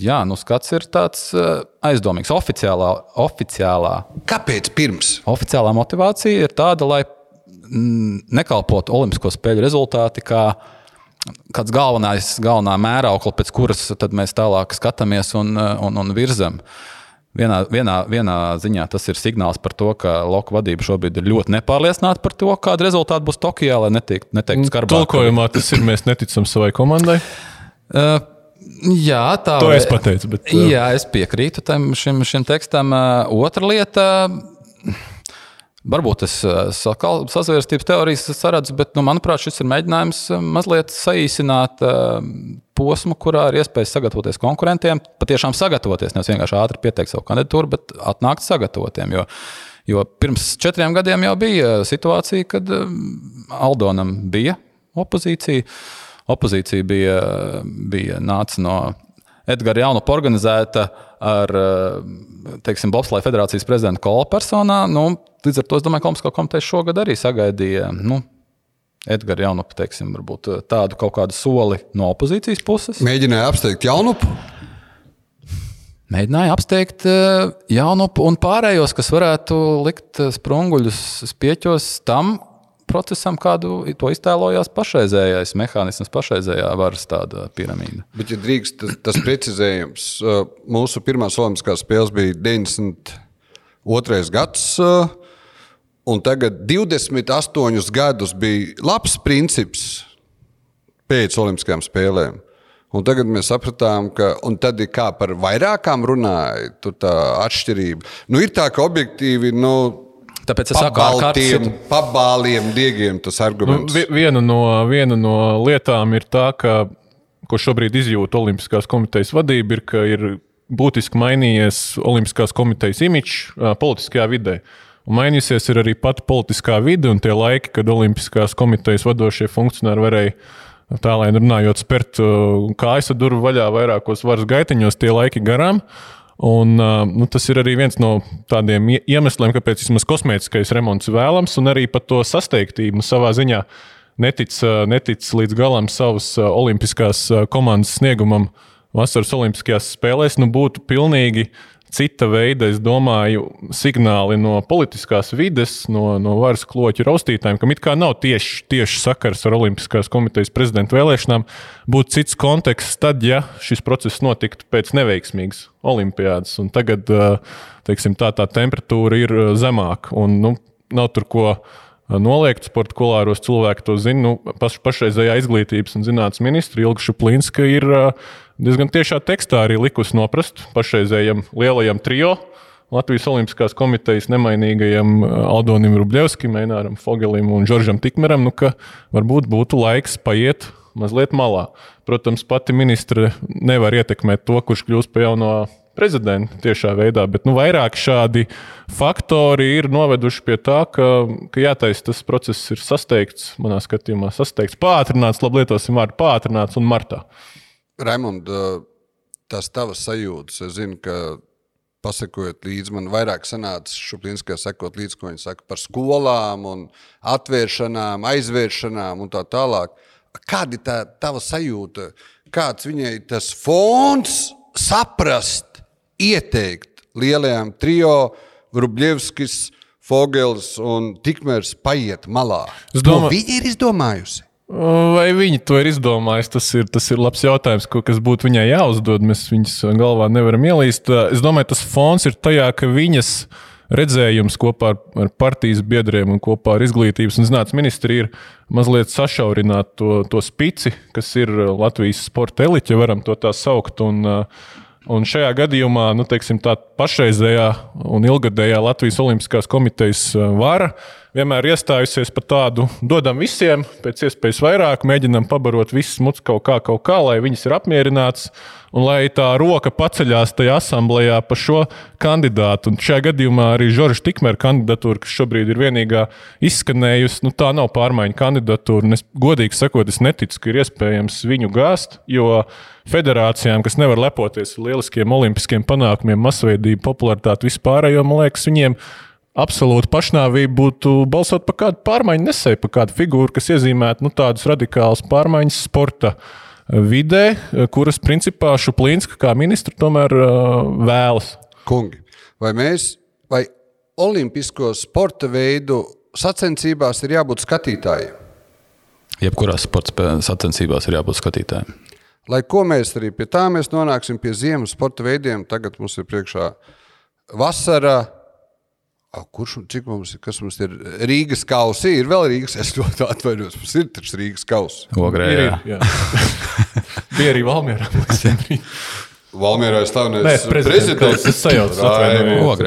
jā, nu, skats ir tāds uh, aizdomīgs. Oficiālā, oficiālā. Kāpēc pirms? Oficiālā motivācija ir tāda, lai nekalpot Olimpisko spēļu rezultāti kā kāds galvenais, galvenā mēraukla, pēc kuras mēs tālāk skatāmies un, un, un virzam. Vienā, vienā, vienā ziņā tas ir signāls par to, ka Loka vadība šobrīd ir ļoti nepārliecināta par to, kāda rezultāta būs Tokijā, lai netiek, neteiktu skarbāk. Tulkojumā tas ir mēs neticam savai komandai. Uh, jā, tā to es pateicu. Bet, uh... Jā, es piekrītu tam, šim, šim tekstam. Uh, otra lieta. Varbūt es sazvērstības teorijas saredzu, bet, nu, manuprāt, šis ir mēģinājums mazliet saīsināt posmu, kurā ir iespējas sagatavoties konkurentiem, patiešām sagatavoties, nevis vienkārši ātri pieteikt savu kandidatūru, bet atnākt sagatavotiem. Jo, jo pirms četriem gadiem jau bija situācija, kad Aldonam bija opozīcija. Opozīcija bija, bija nāca no Edgara Jaunupa organizēta ar teiksim, Bobslēga federācijas prezidenta Kola personā. Nu, līdz ar to es domāju, ka Olimpiskā komiteja šogad arī sagaidīja nu, Edgars Jaunupu, teiksim, varbūt eh, tādu kaut kādu soli no opozīcijas puses. Mēģināja apsteigt Jaunupu. Mēģināja apsteigt eh, Jaunupu un pārējos, kas varētu likt eh, sprunguļus spieķos tam procesam, kādu to iztēlojās pašreizējais mehānisms, pašreizējā varas piramīda. Bet, ja drīkst, tas, tas precizējums, mūsu pirmās Olimpiskās spēles bija 92. gads. Un tagad 28 gadus bija labs princips pēc Olimpiskajām spēlēm. Un tagad mēs sapratām, ka tad ir kā par vairākām runāja, tur tā atšķirība. Nu, ir tā, ka objektīvi. Nu, Tāpēc es saku, ka ar pabāliem, diegiem tas arguments. Nu, viena, no, viena no lietām ir tā, ka, ko šobrīd izjūt Olimpiskās komitejas vadība, ir, ka ir būtiski mainījies Olimpiskās komitejas imidžs politiskajā vidē. Un mainīsies arī pati politiskā vide un tie laiki, kad Olimpiskās komitejas vadošie funkcionāri varēja tā, lai runājot, spērt kājas durvju vaļā vairākos varas gaitiņos, tie laiki garām. Un, nu, tas ir arī viens no tādiem iemesliem, kāpēc vismaz kosmētiskais remonts vēlams, un arī par to sasteigtību nu, savā ziņā netic, netic līdz galam savas olimpiskās komandas sniegumam vasaras Olimpiskajās spēlēs. Nu, būtu pilnīgi uh, cita veida, es domāju, signāli no politiskās vides, no, no varas kloķu raustītājiem, kam it kā nav tieši, tieši sakars ar Olimpiskās komitejas prezidenta vēlēšanām, būtu cits konteksts tad, ja šis process notiktu pēc neveiksmīgas olimpiādas. Un tagad teiksim, tā, tā temperatūra ir zemāka un nu, nav tur ko noliegt sporta kolāros. Cilvēki to zina. Nu, paš, pašreizējā izglītības un zinātnes ministra Ilga Šuplīnska ir diezgan tiešā tekstā arī likusi noprast pašreizējam lielajam trio. Latvijas Olimpiskās komitejas nemainīgajam Aldonim Rubļevskim, Eināram Fogelim un Žoržam Tikmeram, nu, ka varbūt būtu laiks paiet mazliet malā. Protams, pati ministre nevar ietekmēt to, kurš kļūs par jauno prezidentu tiešā veidā, bet nu, vairāk šādi faktori ir noveduši pie tā, ka, ka jātaisa tas process ir sasteigts, manā skatījumā, sasteigts, pātrināts, labi lietosim vārdu pātrināts un martā. Raimond, tas tavas sajūtas, es zinu, ka pasakojot līdzi, man vairāk sanāca Šuplīnskajā sekot līdzi, ko viņi saka par skolām un atvēršanām, aizvēršanām un tā tālāk. Kāda ir tā tava sajūta? Kāds viņai tas fons saprast, ieteikt lielajām trijo, Grubļevskis, Fogels un Tikmērs paiet malā. Domā... Viņi ir izdomājusi. Vai viņi to ir izdomājuši? Tas ir, tas ir labs jautājums, ko, kas būtu viņai jāuzdod. Mēs viņas galvā nevaram ielīst. Es domāju, tas fons ir tajā, ka viņas redzējums kopā ar, ar partijas biedriem un kopā ar izglītības un zinātnes ministriju ir mazliet sašaurināt to, to spici, kas ir Latvijas sporta eliķe, varam to tā saukt. Un, uh, Un šajā gadījumā nu, teiksim, tā pašreizējā un ilgadējā Latvijas Olimpiskās komitejas uh, vara vienmēr iestājusies par tādu, dodam visiem pēc iespējas vairāk, mēģinam pabarot visus mucus kaut kā, kaut kā, lai viņas ir apmierināts un lai tā roka paceļās tajā asamblējā par šo kandidātu. Un šajā gadījumā arī Žorža Tikmēra kandidatūra, kas šobrīd ir vienīgā izskanējusi, nu, tā nav pārmaiņu kandidatūra. Es, godīgi sakot, es neticu, ka ir iespējams viņu gāzt, jo federācijām, kas nevar lepoties ar lieliskiem olimpiskiem panākumiem, masveidību, popularitāti vispārējo, man liekas, viņiem absolūti pašnāvība būtu balsot par kādu pārmaiņu nesēju, par kādu figūru, kas iezīmētu nu, tādus radikālus pārmaiņas sporta vidē, kuras principā Šuplīnska kā ministra tomēr vēlas. Kungi, vai mēs, vai olimpisko sporta veidu sacensībās ir jābūt skatītājiem? Jebkurās sporta sacensībās ir jābūt skatītājiem. Lai ko mēs arī pie tā mēs nonāksim pie ziemas sporta veidiem, tagad mums ir priekšā vasara. A, kurš cik mums ir? Kas mums ir? Rīgas kausi. Ir vēl Rīgas. Es ļoti atvainojos. Mums ir taču Rīgas kausi. Ogrē, Ir, jā. jā. Bija arī Valmjerā. Valmjerā ir Nē, prezidents, es sajaucu, atvainojos.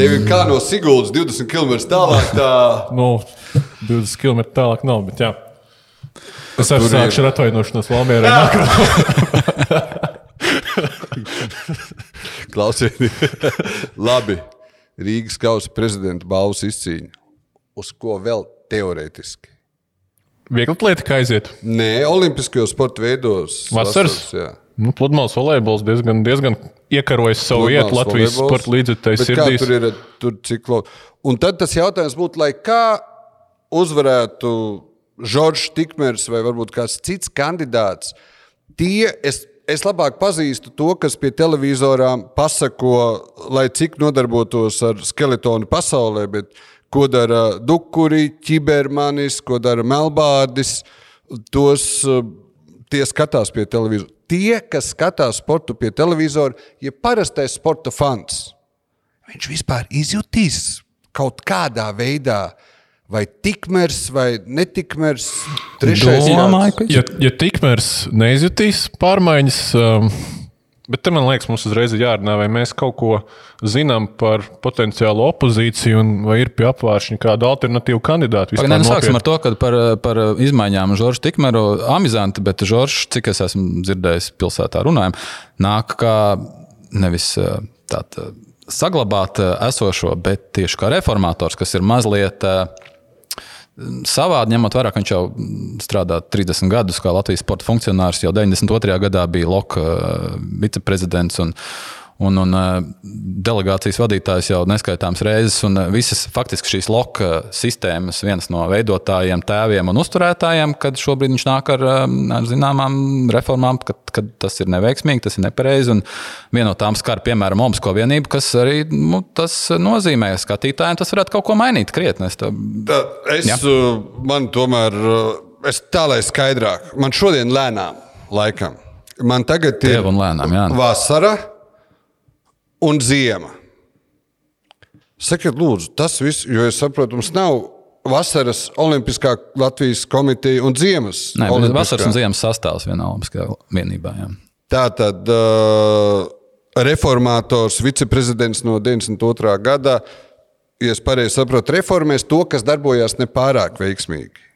Tev ir kā no Siguldas 20 km tālāk. Tā... Nu, 20 km tālāk nav, bet jā. Es arī sākšu ar atvainošanos Valmjerā. nākamā. Klausieties, labi. Rīgas kausa prezidenta balvas izcīņa. Uz ko vēl teorētiski? Viegli atlētika aiziet. Nē, Olimpiskajos sporta veidos. Vasaras? jā. Nu, Pludmales volejbols diezgan, diezgan iekarojas savu vietu Latvijas sporta līdzekļu Bet kā sirdīs. Tur ir tur ciklo. Un tad tas jautājums būtu, lai kā uzvarētu Žoržs Tikmers vai varbūt kāds cits kandidāts. Tie, es, es labāk pazīstu to, kas pie televizorām pasako, lai cik nodarbotos ar skeletonu pasaulē, bet ko dara Dukuri, Čibermanis, ko dara Melbārdis, tos uh, tie skatās pie televizora. Tie, kas skatās sportu pie televizora, ir parastais sporta fans. Viņš vispār izjutīs kaut kādā veidā, vai tikmers, vai netikmers. Trešais Domāju, ka Ja, ja tikmērs neizjutīs pārmaiņas, um, bet te man liekas, mums uzreiz ir jārunā, vai mēs kaut ko zinām par potenciālo opozīciju, un vai ir pie apvāršņa kāda alternatīva kandidāta. Pagaidām, sāksim nopietni? ar to, ka par, par izmaiņām Žoržs Tikmeru amizanti, bet Žoržs, cik es esmu dzirdējis pilsētā runājumu, nāk kā nevis eh, tāda saglabāt eh, esošo, bet tieši kā reformators, kas ir mazliet eh, savādi, ņemot vērā, ka viņš jau strādā 30 gadus kā Latvijas sporta funkcionārs, jau 92. gadā bija Loka eh, viceprezidents. Un, Un, un eh, delegācijas vadītājs jau neskaitāms reizes, un eh, visas faktiski šīs loka sistēmas, viens no veidotājiem, tēviem un uzturētājiem, kad šobrīd viņš nāk ar, eh, ar zināmām reformām, kad, kad tas ir neveiksmīgi, tas ir nepareizi. Viena no tām skar, piemēram, Omasko vienību, kas arī nu, tas nozīmē skatītājiem, tas varētu kaut ko mainīt krietni. Es uh, man tomēr, es tā lai skaidrāk, man šodien lēnām, laikam, man tagad ir un lēnām, jā. vasara un ziema. Sakiet, lūdzu, tas viss, jo es saprotu, mums nav vasaras olimpiskā Latvijas komiteja un ziemas. Nē, bet olimpiskā. vasaras un ziemas sastāvs vienā olimpiskajā vienībā. Jā. Tā tad uh, reformātors, viceprezidents no 92. gada, ja es pareizi saprotu, reformēs to, kas darbojās nepārāk veiksmīgi.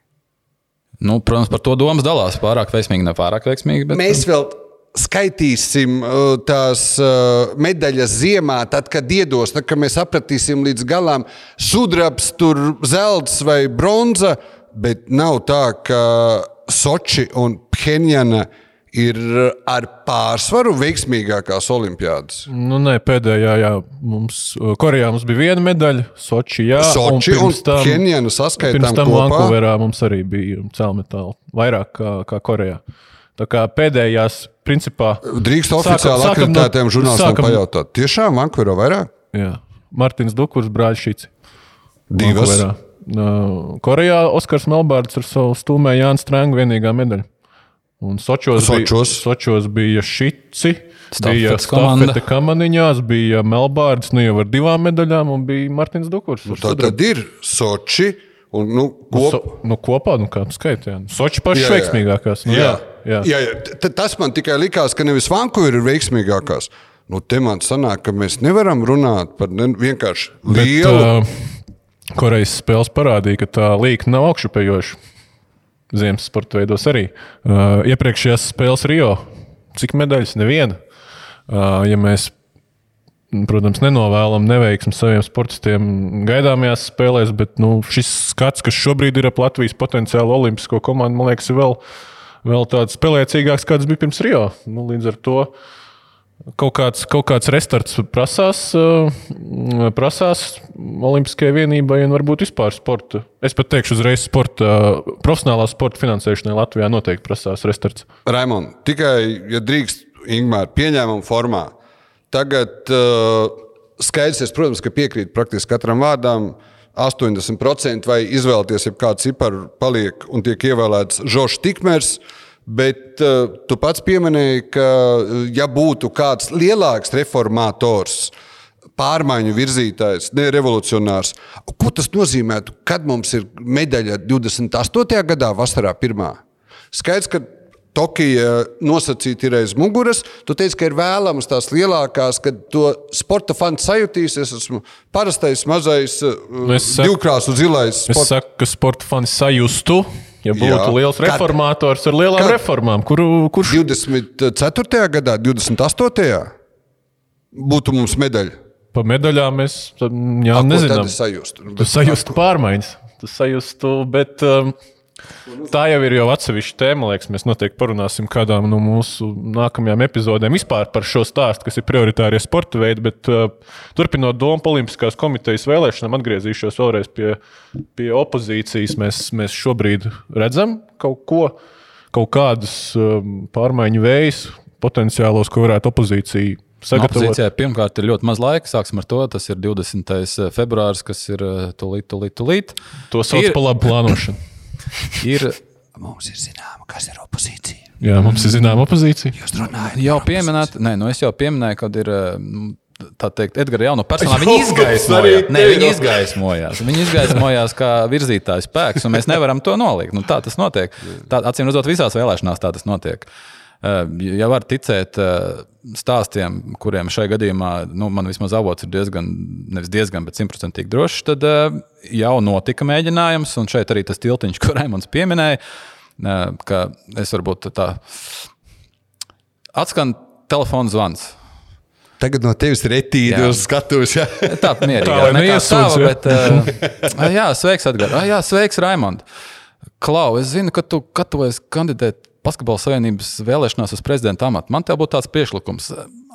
Nu, protams, par to domas dalās. Pārāk veiksmīgi, ne pārāk veiksmīgi. Bet... Mēs vēl skaitīsim uh, tās uh, medaļas ziemā, tad, kad iedos, tad, kad mēs apratīsim līdz galam sudrabs, tur zelts vai bronza, bet nav tā, ka Soči un Phenjana ir ar pārsvaru veiksmīgākās olimpiādas. Nu, nē, pēdējā, jā, mums, uh, Korejā mums bija viena medaļa, Sochi, jā, Soči un tam- Phenjana saskaitām Pirms tam kopā. Vankūverā mums arī bija cēlmetāli, vairāk kā, kā Korejā. Tā kā pēdējās, principā, Drīkst oficiāli sākam no- akreditētiem žurnālistiem sākam- pajautāt. Tiešām Vankūverā vairāk? jā, Mārtiņš Dukurs, brāļš Šīts. Divas. Vankūverā. Uh, Korejā Oskars Melbārds ar savu stūmēju Jānis Strēngu vienīgā medaļa. Un Sočos, Sočos. Bija, Sočos bija Šici, bija Stafetes komanda. Stafete Kamaniņās, bija Melbārds, nu jau ar divām medaļām, un bija Mārtiņš Dukurs. ar Tā tad ir Soči un nu, Nu, kopā. so, nu, kopā, nu, kā skaitā. Soči pašas veiksmīgākās. Nu, jā, jā, jā. jā, jā. Tas man tikai likās, ka nevis Vankūvera ir veiksmīgākās. Nu, te man sanāk, ka mēs nevaram runāt par ne, vienkārši Bet, lielu. uh, Korejas spēles parādīja, ka tā līnija nav augšupejoša. Ziemas sporta veidos arī. Uh, iepriekšējās spēles Rio. Cik medaļas? Neviena. Uh, ja mēs, protams, nenovēlam neveiksmi saviem sportistiem gaidāmajās spēlēs, bet nu, šis skats, kas šobrīd ir ap Latvijas potenciālu olimpisko komandu, man liekas, ir vēl, vēl tāds spēlēcīgāks, kāds bija pirms Rio. Nu, līdz ar to Kaut kāds, kaut kāds restarts prasās, uh, prasās Olimpiskajai vienībai un varbūt vispār sporta. Es pat teikšu, uzreiz sporta, uh, profesionālā sporta finansēšanai Latvijā noteikti prasās restarts. Raimond, tikai, ja drīkst, Ingūna, pieņēmuma formā. Tagad uh, skaidrs, es, protams, ka piekrītu praktiski katram vārdam. 80% vai izvēlēties, ja kāds cipars paliek un tiek ievēlēts Žoržs Tikmers. Bet uh, tu pats pieminēji, ka, ja būtu kāds lielāks reformators, pārmaiņu virzītājs, ne revolucionārs, ko tas nozīmētu, kad mums ir medaļa 28. gadā, vasarā pirmā? Skaidrs, ka Tokija nosacīti ir aiz muguras. Tu teici, ka ir vēlams tās lielākās, kad to sporta fans sajutīs. Es esmu parastais, mazais, Nu, es divkrāsu zilais. Es Sporta... saku, ka sporta fani sajustu, ja būtu Jā. Liels Kad? reformators ar lielām Kad? reformām, kuru, kurš 24. gadā, 28. būtu mums medaļa. pa medaļām mēs jā, A, nezinām. Tad es sajustu. Tu sajustu pārmaiņas, tu sajustu, bet um, tā jau ir jau atsevišķa tēma. Liekas, mēs noteikti parunāsim kādā no mūsu nākamajām epizodēm vispār par šo stāstu, kas ir prioritārie sporta veidi. Bet uh, turpinot domu par Olimpiskās komitejas vēlēšanām, atgriezīšos vēlreiz pie, pie opozīcijas. Mēs, mēs šobrīd redzam kaut ko, kaut kādus um, pārmaiņu vējus, potenciālos, ko varētu opozīcija sagatavot. Opozīcijai pirmkārt ir ļoti maz laika. Sāksim ar to. Tas ir 20. februāris, kas ir eh, tūlīt, tūlīt. tūlīt. To sauc Ir- par labu plānošanu. Ir Mums ir zināma, kas ir opozīcija. Jā, mums ir zināma opozīcija. Jūs runājat jau pieminēta, nē, nu es jau pieminēju, kad ir. eh, Tā teikt, Edgars jau no personām Jau, viņa izgaismojās. Nē, viņa izgaismojās. Viņa izgaismojās kā virzītājs spēks, un mēs nevaram to noliegt. Nu, tā tas notiek. Tā, acīm redzot, visās vēlēšanās tā tas notiek. Eh, Ja var ticēt stāstiem, kuriem šajā gadījumā, nu, man vismaz avots ir diezgan, nevis diezgan, bet simtprocentīgi drošs, tad jau notika mēģinājums, un šeit arī tas tiltiņš, ko Raimons pieminēja, ka es varbūt tā atskan telefona zvans. Tagad no tevis ir etīde Jā. uz skatuves. Ja? Tā mierīgi. Tā, neiesūdz, tava, ja? bet, jā, sveiks, Edgars. Ah, jā, sveiks, Raimond. Klau, es zinu, ka tu gatavojies kandidēt Basketbalu savienības vēlēšanās uz prezidenta amatu. Man te būtu tāds priekšlikums.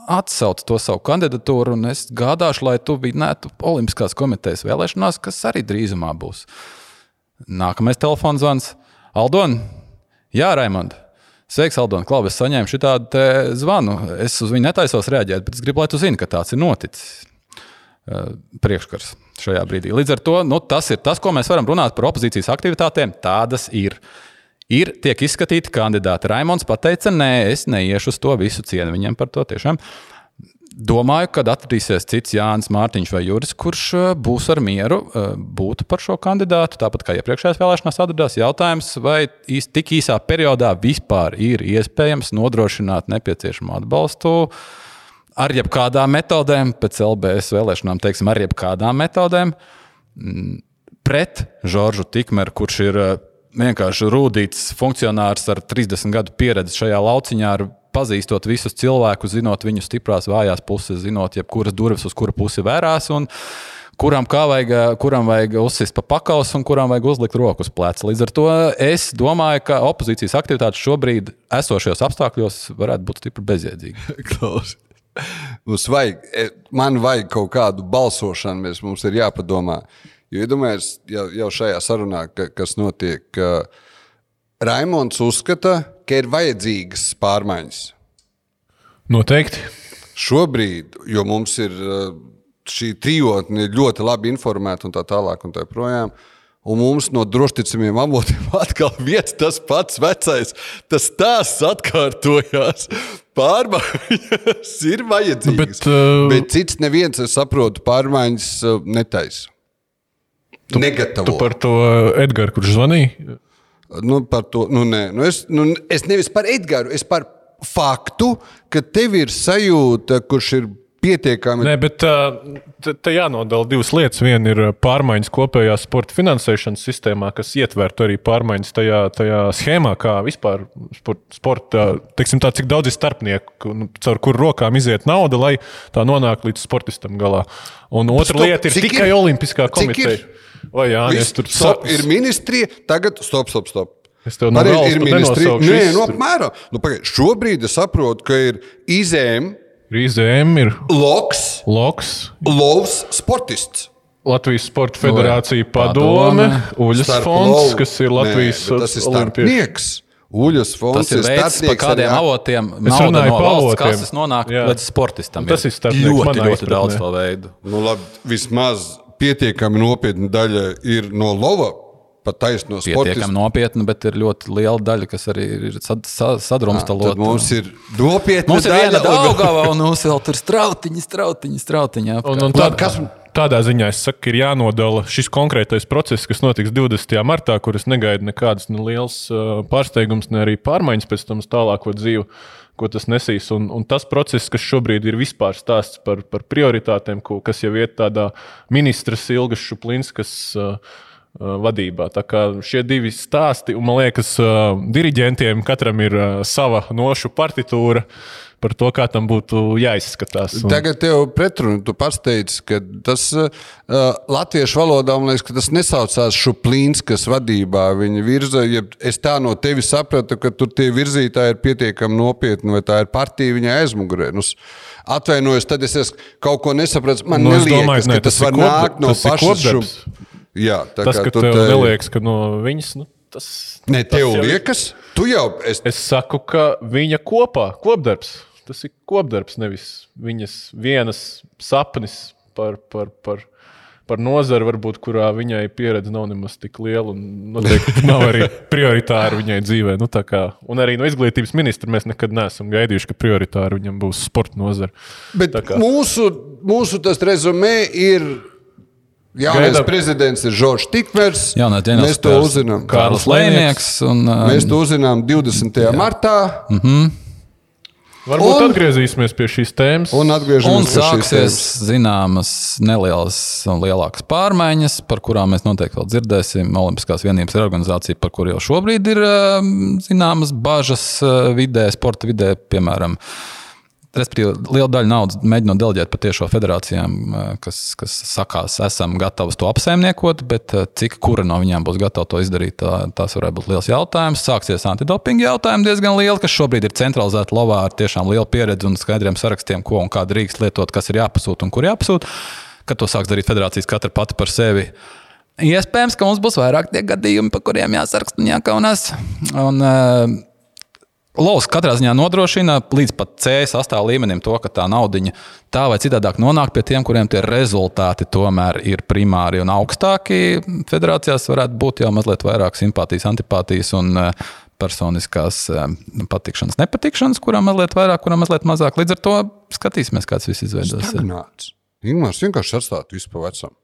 Atsauc to savu kandidatūru, un es gādāšu, lai tu vinnētu Olimpiskās komitejas vēlēšanās, kas arī drīzumā būs. Nākamais telefons zvans. Aldon, Jā, Raimond. Sveiks, Aldon. Klau, es saņēmu šādu zvanu. Es uz viņu netaisos reaģēt, bet es gribu, lai tu zini, ka tāds ir noticis uh, priekškars šajā brīdī. Līdz ar to nu, tas ir tas, ko mēs varam runāt par opozīcijas aktivitātēm. Tādas ir. Ir tiek izskatīti kandidāti. Raimons teica, nē, es neiešu uz to visu cienu viņam par to tiešām. Domāju, ka atradīsies cits Jānis Mārtiņš vai Juris, kurš uh, būs ar mieru uh, būt par šo kandidātu. Tāpat kā iepriekšējās vēlēšanās atradās jautājums, vai tik īsā periodā vispār ir iespējams nodrošināt nepieciešamo atbalstu ar jebkādām metodēm, pēc LBS vēlēšanām, teiksim, ar jebkādām metodēm, pret Žoržu Tikmeru, kurš ir eh, vienkārši rūtīts funkcionārs ar 30 gadu pieredzi šajā lauciņā, pazīstot visus cilvēkus, zinot viņu stiprās, vājās puses, zinot, jebkuras durvis, uz kura pusi vērās. Un, Kuram, vajag, kuram vajag uzsist pa pakaus un kuram vajag uzlikt roku uz pleca. Līdz ar to es domāju, ka opozīcijas aktivitātes šobrīd, esošajos apstākļos, varētu būt stipri bezjēdzīgas. Klaus. Mums vajag, e, man vajag kaut kādu balsošanu, mēs, mums ir jāpadomā. Jo iedomājieties, jau, jau šajā sarunā, ka, kas notiek, ka Raimons uzskata, ka ir vajadzīgas pārmaiņas. Noteikti. Šobrīd, jo mums ir uh, šī trijotne ļoti labi informēta un tā tālāk, un tā joprojām. Un mums no drošticamiem avotiem atkal viens tas pats vecais, tas stāsts atkārtojās. Pārmaiņas ir vajadzīgas. Bet, uh, bet cits neviens, es saprotu, pārmaiņas uh, netaisa. Negatavo. Tu par to Edgars, kurš zvanīja. Nu, par to, nu, nē, nu es, nu, es nevis par Edgars, es par faktu, ka tev ir sajūta, kurš ir pietiekami. Nē, bet uh, te, jānodala divas lietas. Viena ir pārmaiņas kopējā sporta finansēšanas sistēmā, kas ietvertu arī pārmaiņas tajā, tajā schēmā, kā vispār sport, sporta, teiksim, tā, cik daudz ir starpnieku, nu, caur kuru rokām iziet nauda, lai tā nonāktu līdz sportistam galā. Un otra Stop, lieta ir tikai ir? Olimpiskā komiteja. Ir? Vai jā, Viss, tur stop, ir ministrija, tagad stop, stop, stop. Es tev no Arī galvas ir ministrija. Nē, visus nu, apmēram. Nu, pagaid, šobrīd es saprotu, ka ir IZM, IZM ir LOKS, Loks, Lovs sportists. Latvijas Sporta Federācija Padome, padome, Uļas Starp fonds, Lovu- kas ir Latvijas ir starpnieks. Uļas fonds Tas ir veids, pa starpnieks kādiem arī- avotiem nauda no valsts kases nonāk Jā. līdz sportistam. Tas ir starpnieks ļoti, ļoti izpratnē. daudz to veidu. Nu, labi, vismaz pietiekami nopietna daļa ir no lova. Taisno Pietiekami nopietni, bet ir ļoti liela daļa, kas arī ir sad, sad, sadrumstalota. Mums ir nopietna Mums ir viena daļa, un- daļa, un mums vēl tur strautiņi, strautiņi, strautiņi. Un, apkārt. un Labi, kas- tādā ziņā es saku, ir jānodala šis konkrētais process, kas notiks 20. martā, kuras negaida nekādas ne liels uh, pārsteigums, ne arī pārmaiņas pēc tam uz tālāko dzīvi. Ko tas nesīs. Un, un tas process, kas šobrīd ir vispār stāsts par, par prioritātēm, ko, kas jau iet tādā ministras Ilgas Šuplinskas uh, uh, vadībā. Tā kā šie divi stāsti, un man liekas, uh, diriģentiem katram ir uh, sava nošu partitūra par to, kā tam būtu jāizskatās. Un... Tagad tev pretrunu, tu pasteidz, ka tas uh, latviešu valodā, man liekas, ka tas nesaucās Šuplīnskas vadībā. Viņa virza, ja es tā no tevis sapratu, ka tur tie virzītāji ir pietiekami nopietni, vai tā ir partija viņai aizmugurē. Nu, atvainojos, tad es kaut ko nesapratis. Man Nu, es neliekas, domāju, ka ne, tas, tas var kopda- nākt no tas pašas kopdarbs. Šup... Jā, tā Tas, ka tev te- neliekas, ka no viņas. Nu, tas, Ne, tas tev jau ir- liekas, tu jau esi. Es saku, ka viņa kopā, kopdarbs, tas ir kopdarbs, nevis viņas vienas sapnis par, par, par, par nozari, varbūt, kurā viņai pieredze nav nemaz tik liela un noteikti nav arī prioritāra viņai dzīvē. Nu, tā kā, un arī no izglītības ministra mēs nekad neesam gaidījuši, ka prioritāra viņam būs sporta nozara. Bet mūsu, mūsu tas rezumē ir. Jaunais Gaidām- prezidents ir Žoržs Tikmers. Jaunais ģenerālis Mēs to uzzinām. Kārlis Lēnieks. Un, uh, Mēs to uzzinām 20. martā. Varbūt Un- atgriezīsimies pie šīs tēmas. Un atgriežamies Un pie šīs sāksies tēmas. zināmas nelielas un lielākas pārmaiņas, par kurām mēs noteikti vēl dzirdēsim. Olimpiskās vienības ir organizācija, par kuru jau šobrīd ir um, zināmas bažas uh, vidē, sporta vidē, piemēram. Respektīvi, liela daļa naudas mēģinot deleģēt patiešo federācijām, uh, kas, kas sakās, esam gatavi to apsaimniekot, bet uh, cik kura no viņām būs gatava to izdarīt, tā, tas varētu būt liels jautājums. Sāksies antidopinga jautājumi diezgan lieli, kas šobrīd ir centralizēti lovā ar tiešām lielu pieredzi un skaidriem sarakstiem, ko un kā drīkst lietot, kas ir jāpasūta un kur jāpasūta. Kad to sāks darīt federācijas katra pati par sevi. Iespējams, ka mums būs vairāk tie gadījumi, par kuriem jāsaraksta un jākaunās. Un, uh, Lovs katrā ziņā nodrošina līdz pat C sastāvā līmenim to, ka tā naudiņa tā vai citādāk nonāk pie tiem, kuriem tie rezultāti tomēr ir primāri un augstāki. Federācijās varētu būt jau mazliet vairāk simpātijas, antipātijas un eh, personiskās eh, patikšanas, nepatikšanas, kurām mazliet vairāk, kurām mazliet mazāk. Līdz ar to skatīsimies, kāds viss izveidosies. Ingūns vienkārši atstāja visu pa vecam.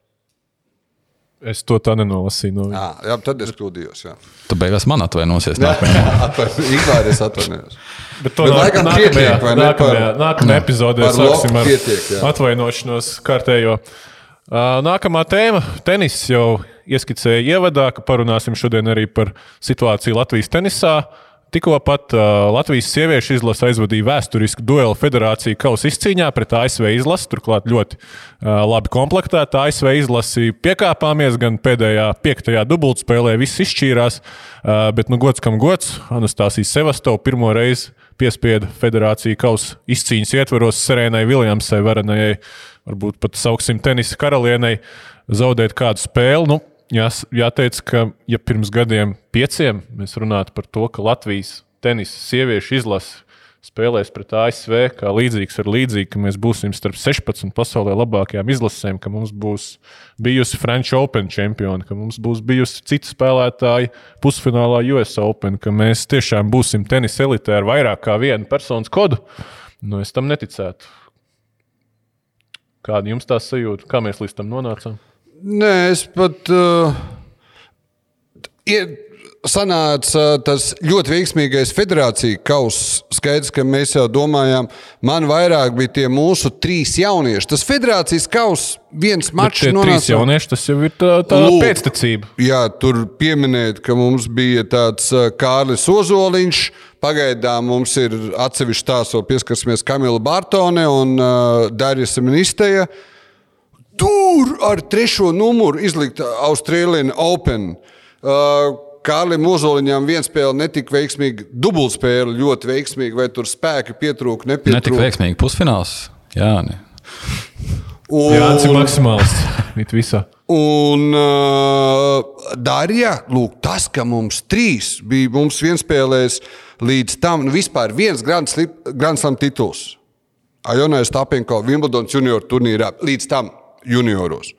Es to tā nenolasīju. No. Jā, jā, tad es kļūdījos. jā. Tu beigās man atvainosies. nākamajā. Atvainojos. Es atvainojos. Bet to Bet laikam nākamajā, pietiek, vai ne, nākamajā, par- nākamajā epizodē sāksim ar pietiek, jā. atvainošanos kārtējo. Uh, Nākamā tēma - tenis jau ieskicēja ievadā, ka parunāsim šodien arī par situāciju Latvijas tenisā. Tikko pat uh, Latvijas sieviešu izlase aizvadīja vēsturisku duelu federāciju kausa izcīņā pret ASV izlasi. Turklāt ļoti uh, labi komplektēta ASV izlasi piekāpāmies gan pēdējā piektajā dubultspēlē, viss izšķīrās. Uh, bet, nu, gods kam gods, Anastasijas Sevastova pirmo reizi piespieda federāciju kausa izcīņas ietvaros Serēnai Viljamsai, varenajai, varbūt pat sauksim tenisa karalienei, zaudēt kādu spēli. Nu, Jās, jāteic, ka ja pirms gadiem, pieciem, mēs runātu par to, ka Latvijas tenisa sieviešu izlase spēlēs pret ASV, kā līdzīgs ar līdzīgu, ka mēs būsim starp 16 pasaulē labākajām izlasēm, ka mums būs bijusi French Open čempioni, ka mums būs bijusi citi spēlētāji pusfinālā US Open, ka mēs tiešām būsim tenisa elitē ar vairāk kā vienu personas kodu. Nu, es tam neticētu. Kāda jums tā sajūta? Kā mēs līdz tam nonācām? Nē, es pat. Uh, ir, sanāca tas ļoti veiksmīgais federācija kauss. Skaidrs, ka mēs jau domājām, man vairāk bija tie mūsu trīs jaunieši. Tas federācijas kauss, viens mačs tie trīs nonāca. jaunieši, tas jau ir tā, tā Lūk. pēctecība. Jā, tur pieminēt, ka mums bija tāds uh, Kārlis Ozoliņš. Pagaidām mums ir atsevišķi tās, vēl pieskarsimies Kamila Bartone un uh, Darijas Ministēja. Tur ar trešo numuru izlikta Austrālijas Open. Uh, Kārlim Ozoliņam viena spēle netika veiksmīga, dubultspēle ļoti veiksmīga, vai tur spēki pietrūka, nepietrūka. veiksmīgi pusfināls. Jā, ne. Jā, tas ir Un- maksimāls. Un uh, Darija, lūk, tas, ka mums trīs bija, mums viens spēlēs līdz tam, nu, vispār viens Grand Slam tituls. Ajonais Tapenko, Wimbledons junior turnīrā, līdz tam junioros.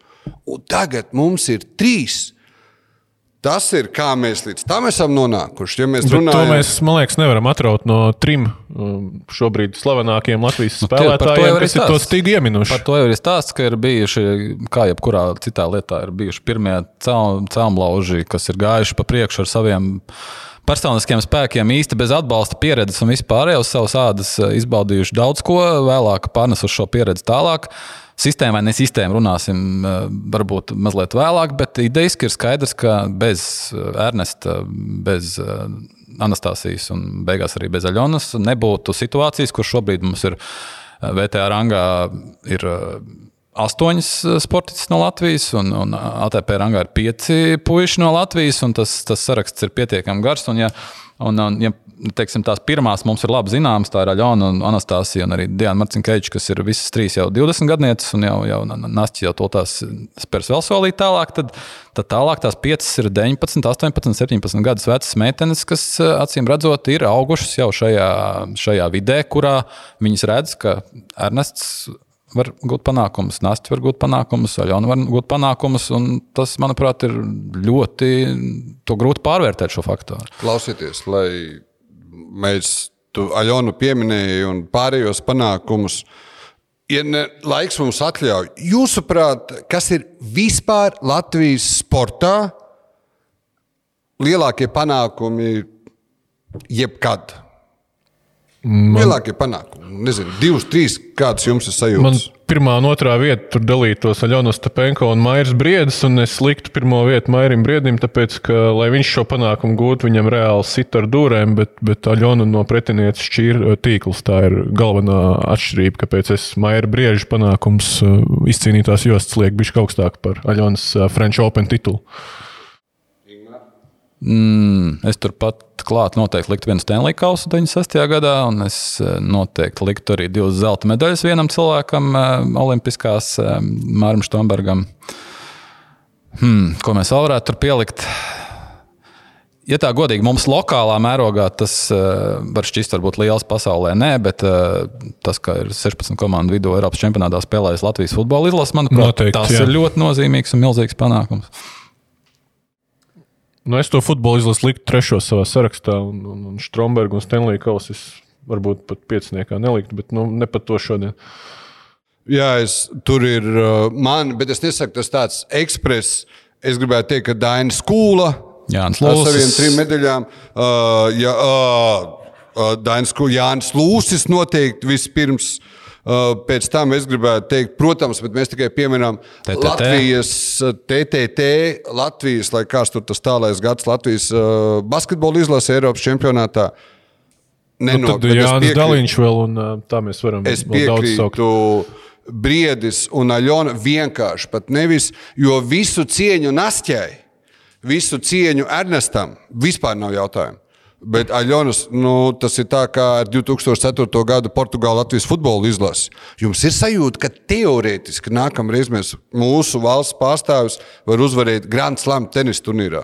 Un tagad mums ir trīs. Tas ir kā mēs līdz tam esam nonākuši. Ja mēs Bet runājam, to mēs, man liekas, nevaram atraut no trim um, šobrīd slavenākajiem Latvijas Nu, tie- spēlētājiem, arī kas ir to stīgi ieminuši. Par to jau ir stāsts, ka ir bijuši, kā jebkurā citā lietā, ir bijuši pirmie cēlonlauži, kas ir gājuši pa priekšu ar saviem personiskiem spēkiem, īsti bez atbalsta, pieredzes un vispār uz savas ādas eh, izbaudījuši daudz ko, vēlāk pārnesuši šo pieredzi tālāk. Sistēma vai ne sistēma, runāsim eh, varbūt mazliet vēlāk, bet idejiski ir skaidrs, ka bez eh, Ernesta, bez eh, Anastasijas un beigās arī bez Aļonas nebūtu situācijas, kur šobrīd mums ir VTA rangā ir astoņas sportistas no Latvijas, un, un ATP rangā ir pieci puiši no Latvijas, tas, tas saraksts ir pietiekami gars. Un, ja, un, un, ja, teiksim, tās pirmās mums ir labi zināmas, tā ir Aļona un Anastasija, un arī Diana Marcinkeviča, kas ir visas trīs jau 20 gadnieces, un jau, jau Nasti jau to tās spērs vēl solīt tālāk. Tad, tad tālāk tās piecas ir 19, 18, 17 gadus vecas meitenes, kas acīm redzot ir augušas jau šajā, šajā vidē, kurā viņas redz, ka Ernests var gūt panākumus, Nācis var gūt panākumus, Aļona var gūt panākumus. Tas, manuprāt, ir ļoti grūti pārvērtēt šo faktoru. klausieties, lai mēs tu Aļonu pieminēji un pārējos panākumus. Ja ne, laiks mums atļauj, jūsuprāt, kas ir vispār Latvijas sportā lielākie panākumi jebkad? Man... Lielākie panākumi. Nezinu, divas, trīs, kādas jums ir Man sajūtas? pirmā un otrā vieta tur dalītos Aļonas Stepenko un Mairis Briedis, un es liktu pirmo vietu Mairim Briedim, tāpēc, ka, lai viņš šo panākumu gūtu, viņam reāli sit ar dūrēm, bet, bet Aļona no pretinieces šķīra tīkls. Tā ir galvenā atšķirība, kāpēc es Maira Brieža panākums uh, izcīnītās jostas lieku bišķi augstāk par Aļonas uh, French Open titulu. Mm, es turpat klāt noteikti liktu vienu Stanley kausu 96. gadā, un es eh, noteikti liktu arī divas zelta medaļas vienam cilvēkam, eh, Olimpiskās, eh, Mārim Štombergam. Hmm, ko mēs vēl varētu tur pielikt? Ja tā godīgi, mums lokālā mērogā tas uh, var šķist varbūt liels pasaulē, nē, bet uh, tas, ka ir 16 komandu vidū Eiropas čempionātā spēlējis Latvijas futbola izlase, manuprāt, Noteikti, tas jā. ir ļoti nozīmīgs un milzīgs panākums. Nu, es to futbolu izlasu liktu trešo savā sarakstā, un, un, un Strombergu un Stanley Kausu es varbūt pat pieciniekā neliktu, bet nu, ne pat to šodien. Jā, es, tur ir uh, man, bet es nesaku, tas tāds ekspress. Es gribētu teikt, ka Daina Skūla Jānis ar Lūsis. saviem trim medaļām. Uh, ja, uh, uh, Dainis Skūla, Jānis Lūsis noteikti vispirms. Uh, pēc tam es gribētu teikt, protams, bet mēs tikai pieminām. Latvijas uh, TTT, Latvijas, lai kāds tur tas tālais gads, Latvijas uh, basketbola izlase Eiropas čempionātā. Nu, Neno, tad Jānis piekrītu. Daliņš vēl, un tā mēs varam Es vēl daudz saukt. piekrītu. Briedis un Aļona vienkārši pat nevis, jo visu cieņu Nastjai, visu cieņu Ernestam vispār nav jautājumu. Bet Aļonas, nu, tas ir tā kā ar 2004. gada Portugāla Latvijas futbola izlasi. Jums ir sajūta, ka teorētiski nākamreiz mēs, mūsu valsts pārstāvis var uzvarēt Grand Slam tenisa turnīrā.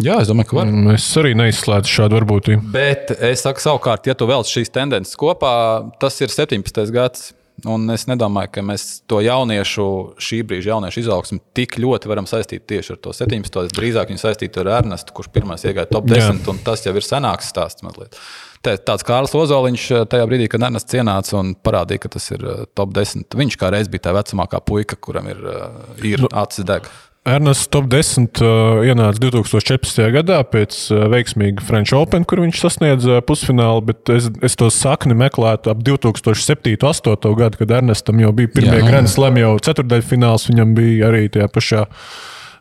Jā, es domāju, ka var. Un Es arī neizslēdzu šādu varbūtību. Bet es saku, savukārt, ja tu velc šīs tendences kopā, tas ir 17. gads. Un es nedomāju, ka mēs to jauniešu, šī brīža jauniešu izaugsmu tik ļoti varam saistīt tieši ar to 17. Es drīzāk viņu saistītu ar Ernestu, kurš pirmais iegāja top 10, un tas jau ir senāks stāsts mazliet. Te- Tāds Kārlis Ozoliņš eh, tajā brīdī, kad Ernests ienāca un parādīja, ka tas ir eh, top 10. Viņš kā reiz bija tā vecākā puika, kuram ir, eh, ir acis deg. Ernests top 10 uh, ienāca 2014. gadā pēc uh, veiksmīga French Open, kur viņš sasniedza uh, pusfinālu, bet es, es to sakni meklētu ap 2007. un 2008. gadu, kad Ernestam jau bija pirmie nu. Grand Slam, jau ceturdaļfināls, viņam bija arī tajā pašā.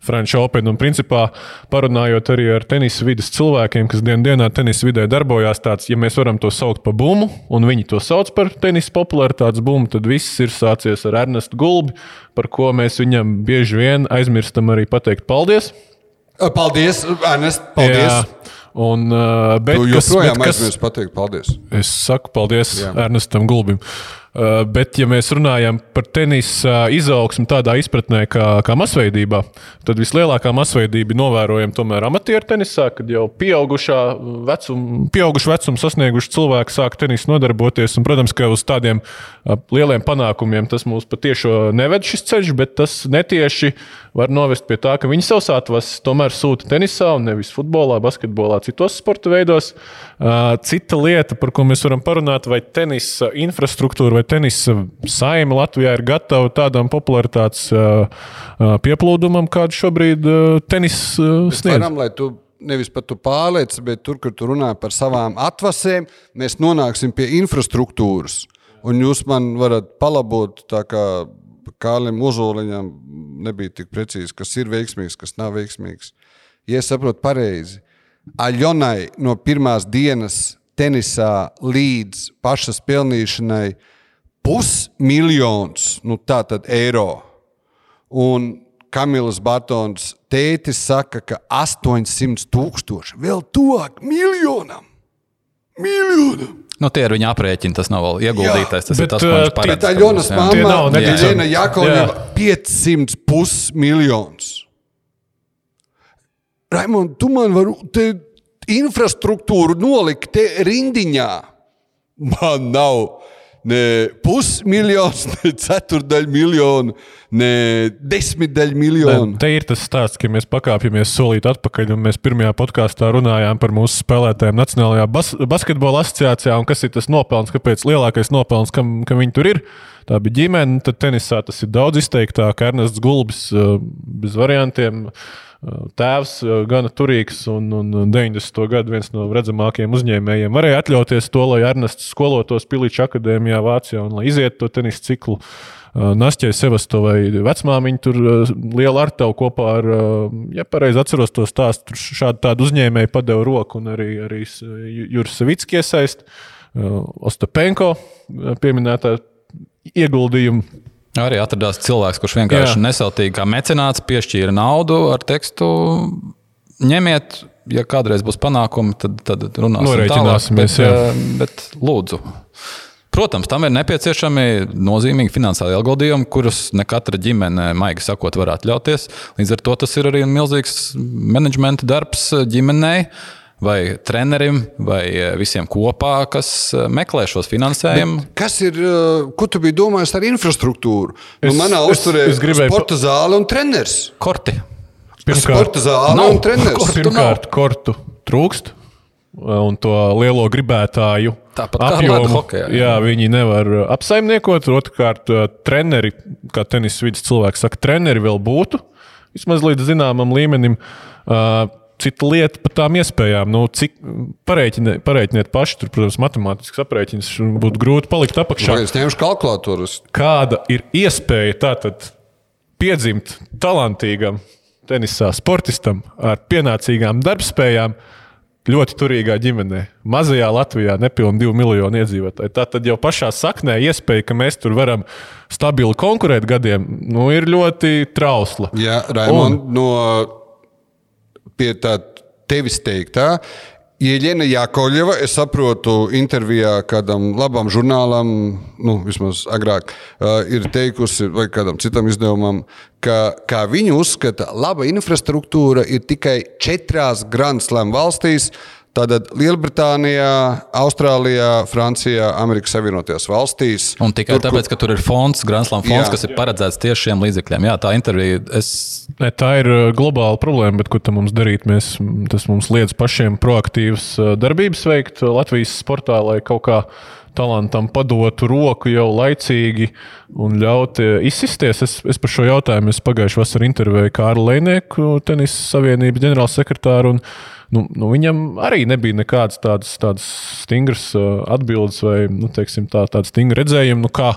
French Open. Un, principā, parunājot arī ar tenisa vidas cilvēkiem, kas dienas dienā tenisa vidē darbojās, tāds, ja mēs varam to saukt par bumbu, un viņi to sauc par tenisa popularitātes bumbu, tad viss ir sācies ar Ernestu Gulbi, par ko mēs viņam bieži vien aizmirstam arī pateikt paldies. Paldies, Ernest! Paldies! Jā. Un, uh, bet, Tu joprojām aizmirsti pateikt paldies. Es saku paldies. Jā. Ernestam Gulbim. Uh, bet, ja mēs runājam par tenisa izaugsmu tādā izpratnē, kā, kā masveidībā, tad vislielākā masveidība novērojama tomēr amatieru tenisā, kad jau pieaugušā vecuma, pieaugušu vecumu sasnieguši cilvēki sāk tenisu nodarboties. Un, protams, ka uz tādiem uh, lieliem panākumiem tas mūs patiešām neved šis ceļš, bet tas netieši var novest pie tā, ka viņi savus atvases tomēr sūta tenisā un nevis futbolā, basketbolā, citos sporta veidos. Cita lieta, par ko mēs varam parunāt, vai tenisa infrastruktūra vai tenisa saime Latvijā ir gatava tādam popularitātes pieplūdumam, kādu šobrīd tenis sniedz. Varam, tu nevis pat tu pārliec, bet tur, kur tu runā par savām atvasēm, mēs nonāksim pie infrastruktūras. Un jūs man varat palabot, tā kā Kālim Uzoliņam nebija tik precīzi, kas ir veiksmīgs, kas nav veiksmīgs. Ja es saprotu pareizi, Aļonai no pirmās dienas tenisā līdz pašas pelnīšanai pusmiljons nu, eiro. Un Kamilas Batons tētis saka, ka 800 tūkstoši vēl tuvāk miljonam. Miljonam! Nu, tie ir viņa aprēķini, tas nav vēl ieguldītais. Tas Bet, ir tas, uh, paredz. Tā Jonas jā. Mamma, Jakovleva, Jā. 500 pusmiljons. Raimond, tu man vari te infrastruktūru nolikt te rindiņā. Man nav ne pusmiljons, ne ceturdaļ miljonu, ne desmitdaļ miljonu. Te ir tas stāsts, ka mēs pakāpjamies solīt atpakaļ, un mēs pirmajā podkāstā runājām par mūsu spēlētājiem Nacionālajā bas basketbola asociācijā, un kas ir tas nopelns, kāpēc lielākais nopelns, kam, kam viņi tur ir. Tā bija ģimene, tad tenisā tas ir daudz izteiktāk. Ernests Gulbis uh, bez variantiem. Uh, Tēvs uh, gana turīgs un, un 90. gadu viens no redzamākajiem uzņēmējiem varēja atļauties to, lai Ernests skolotos Piliča akadēmijā Vācijā un lai izietu to tenisa ciklu. Uh, Nastja Sevastovai vecmāmiņa tur uh, liela ar tevi kopā ar, ja pareizi atceros to stāstu, tur šādu tādu uzņēmēju padeva roku un arī, arī Juris Savicki iesaist. Ostapenko pieminētā ieguldījumu. Arī atradās cilvēks, kurš vienkārši Jā. nesautīgi kā mecenāts piešķīra naudu ar tekstu. Ņemiet, ja kādreiz būs panākumi, tad, tad runāsim Norēķināsimies, tālāk, jā. bet, eh, bet lūdzu. Protams, tam ir nepieciešami nozīmīgi finansiāli ieguldījumi, kurus ne katra ģimene, maigi sakot, var atļauties. Līdz ar to tas ir arī milzīgs menedžmenta darbs ģimenei. Vai trenerim, vai eh, visiem kopā, kas eh, meklē šos finansējumus. Kas ir, uh, ko tu biji domājis ar infrastruktūru? Nu, Es- manā es- uzturē ir gribēju sporta zāle un treneris. Korti. Sporta zāle Nav. un treneris. Kortu Pirmkārt, kortu trūkst. Un to lielo gribētāju Tāpat ledu hokejā, jā. jā, viņi nevar apsaimniekot. Otrkārt, treneri, kā tenisa vidas cilvēks saka, treneri vēl būtu vismaz līdz zināmam līmenim. Uh, Cita lieta par tām iespējām, nu, cik pareiķiniet, pareiķiniet paši, tur, protams, matemātisks aprēķins būtu grūti palikt apakšā. Es ņemšu kalkulātoru? Kāda ir iespēja tātad piedzimt talantīgam tenisā sportistam ar pienācīgām darbspējām? Ļoti turīgā ģimenē, mazajā Latvijā, nepilnīgi divu miljonu iedzīvotāju. Tā tad jau pašā saknē iespēja, ka mēs tur varam stabili konkurēt gadiem, nu, ir ļoti trausla. Jā, Raimond, un... no pie tā tevis teiktā. Ieļena Jakovļeva, es saprotu, intervijā kādam labam žurnālam, nu, vismaz agrāk, uh, ir teikusi, vai kādam citam izdevumam, ka, kā viņa uzskata, laba infrastruktūra ir tikai četrās Grand Slam valstīs. Tātad Lielbritānijā, Austrālijā, Francijā, Amerikas Savienotajās valstīs. Un tikai Tur, tāpēc, ka tur ir fonds, Grānslam fonds, Jā. kas ir paredzēts tieši šiem līdzekļiem. Jā, tā intervija. Es Ne, tā ir uh, globāla problēma, bet ko tam mums darīt? Mēs, tas mums liedz pašiem proaktīvas uh, darbības veikt uh, Latvijas sportā, lai kaut kā talantam padotu roku jau laicīgi un ļaut izsisties. Es, es par šo jautājumu es pagājušajā vasarā intervēju Kārlu Leinieku, Tenisa Savienības ģenerālsekretāru. Nu, nu, viņam arī nebija nekādas tādas, tādas stingras uh, atbildes vai nu, teiksim, tā, tāda stingra redzējuma. Nu, kā,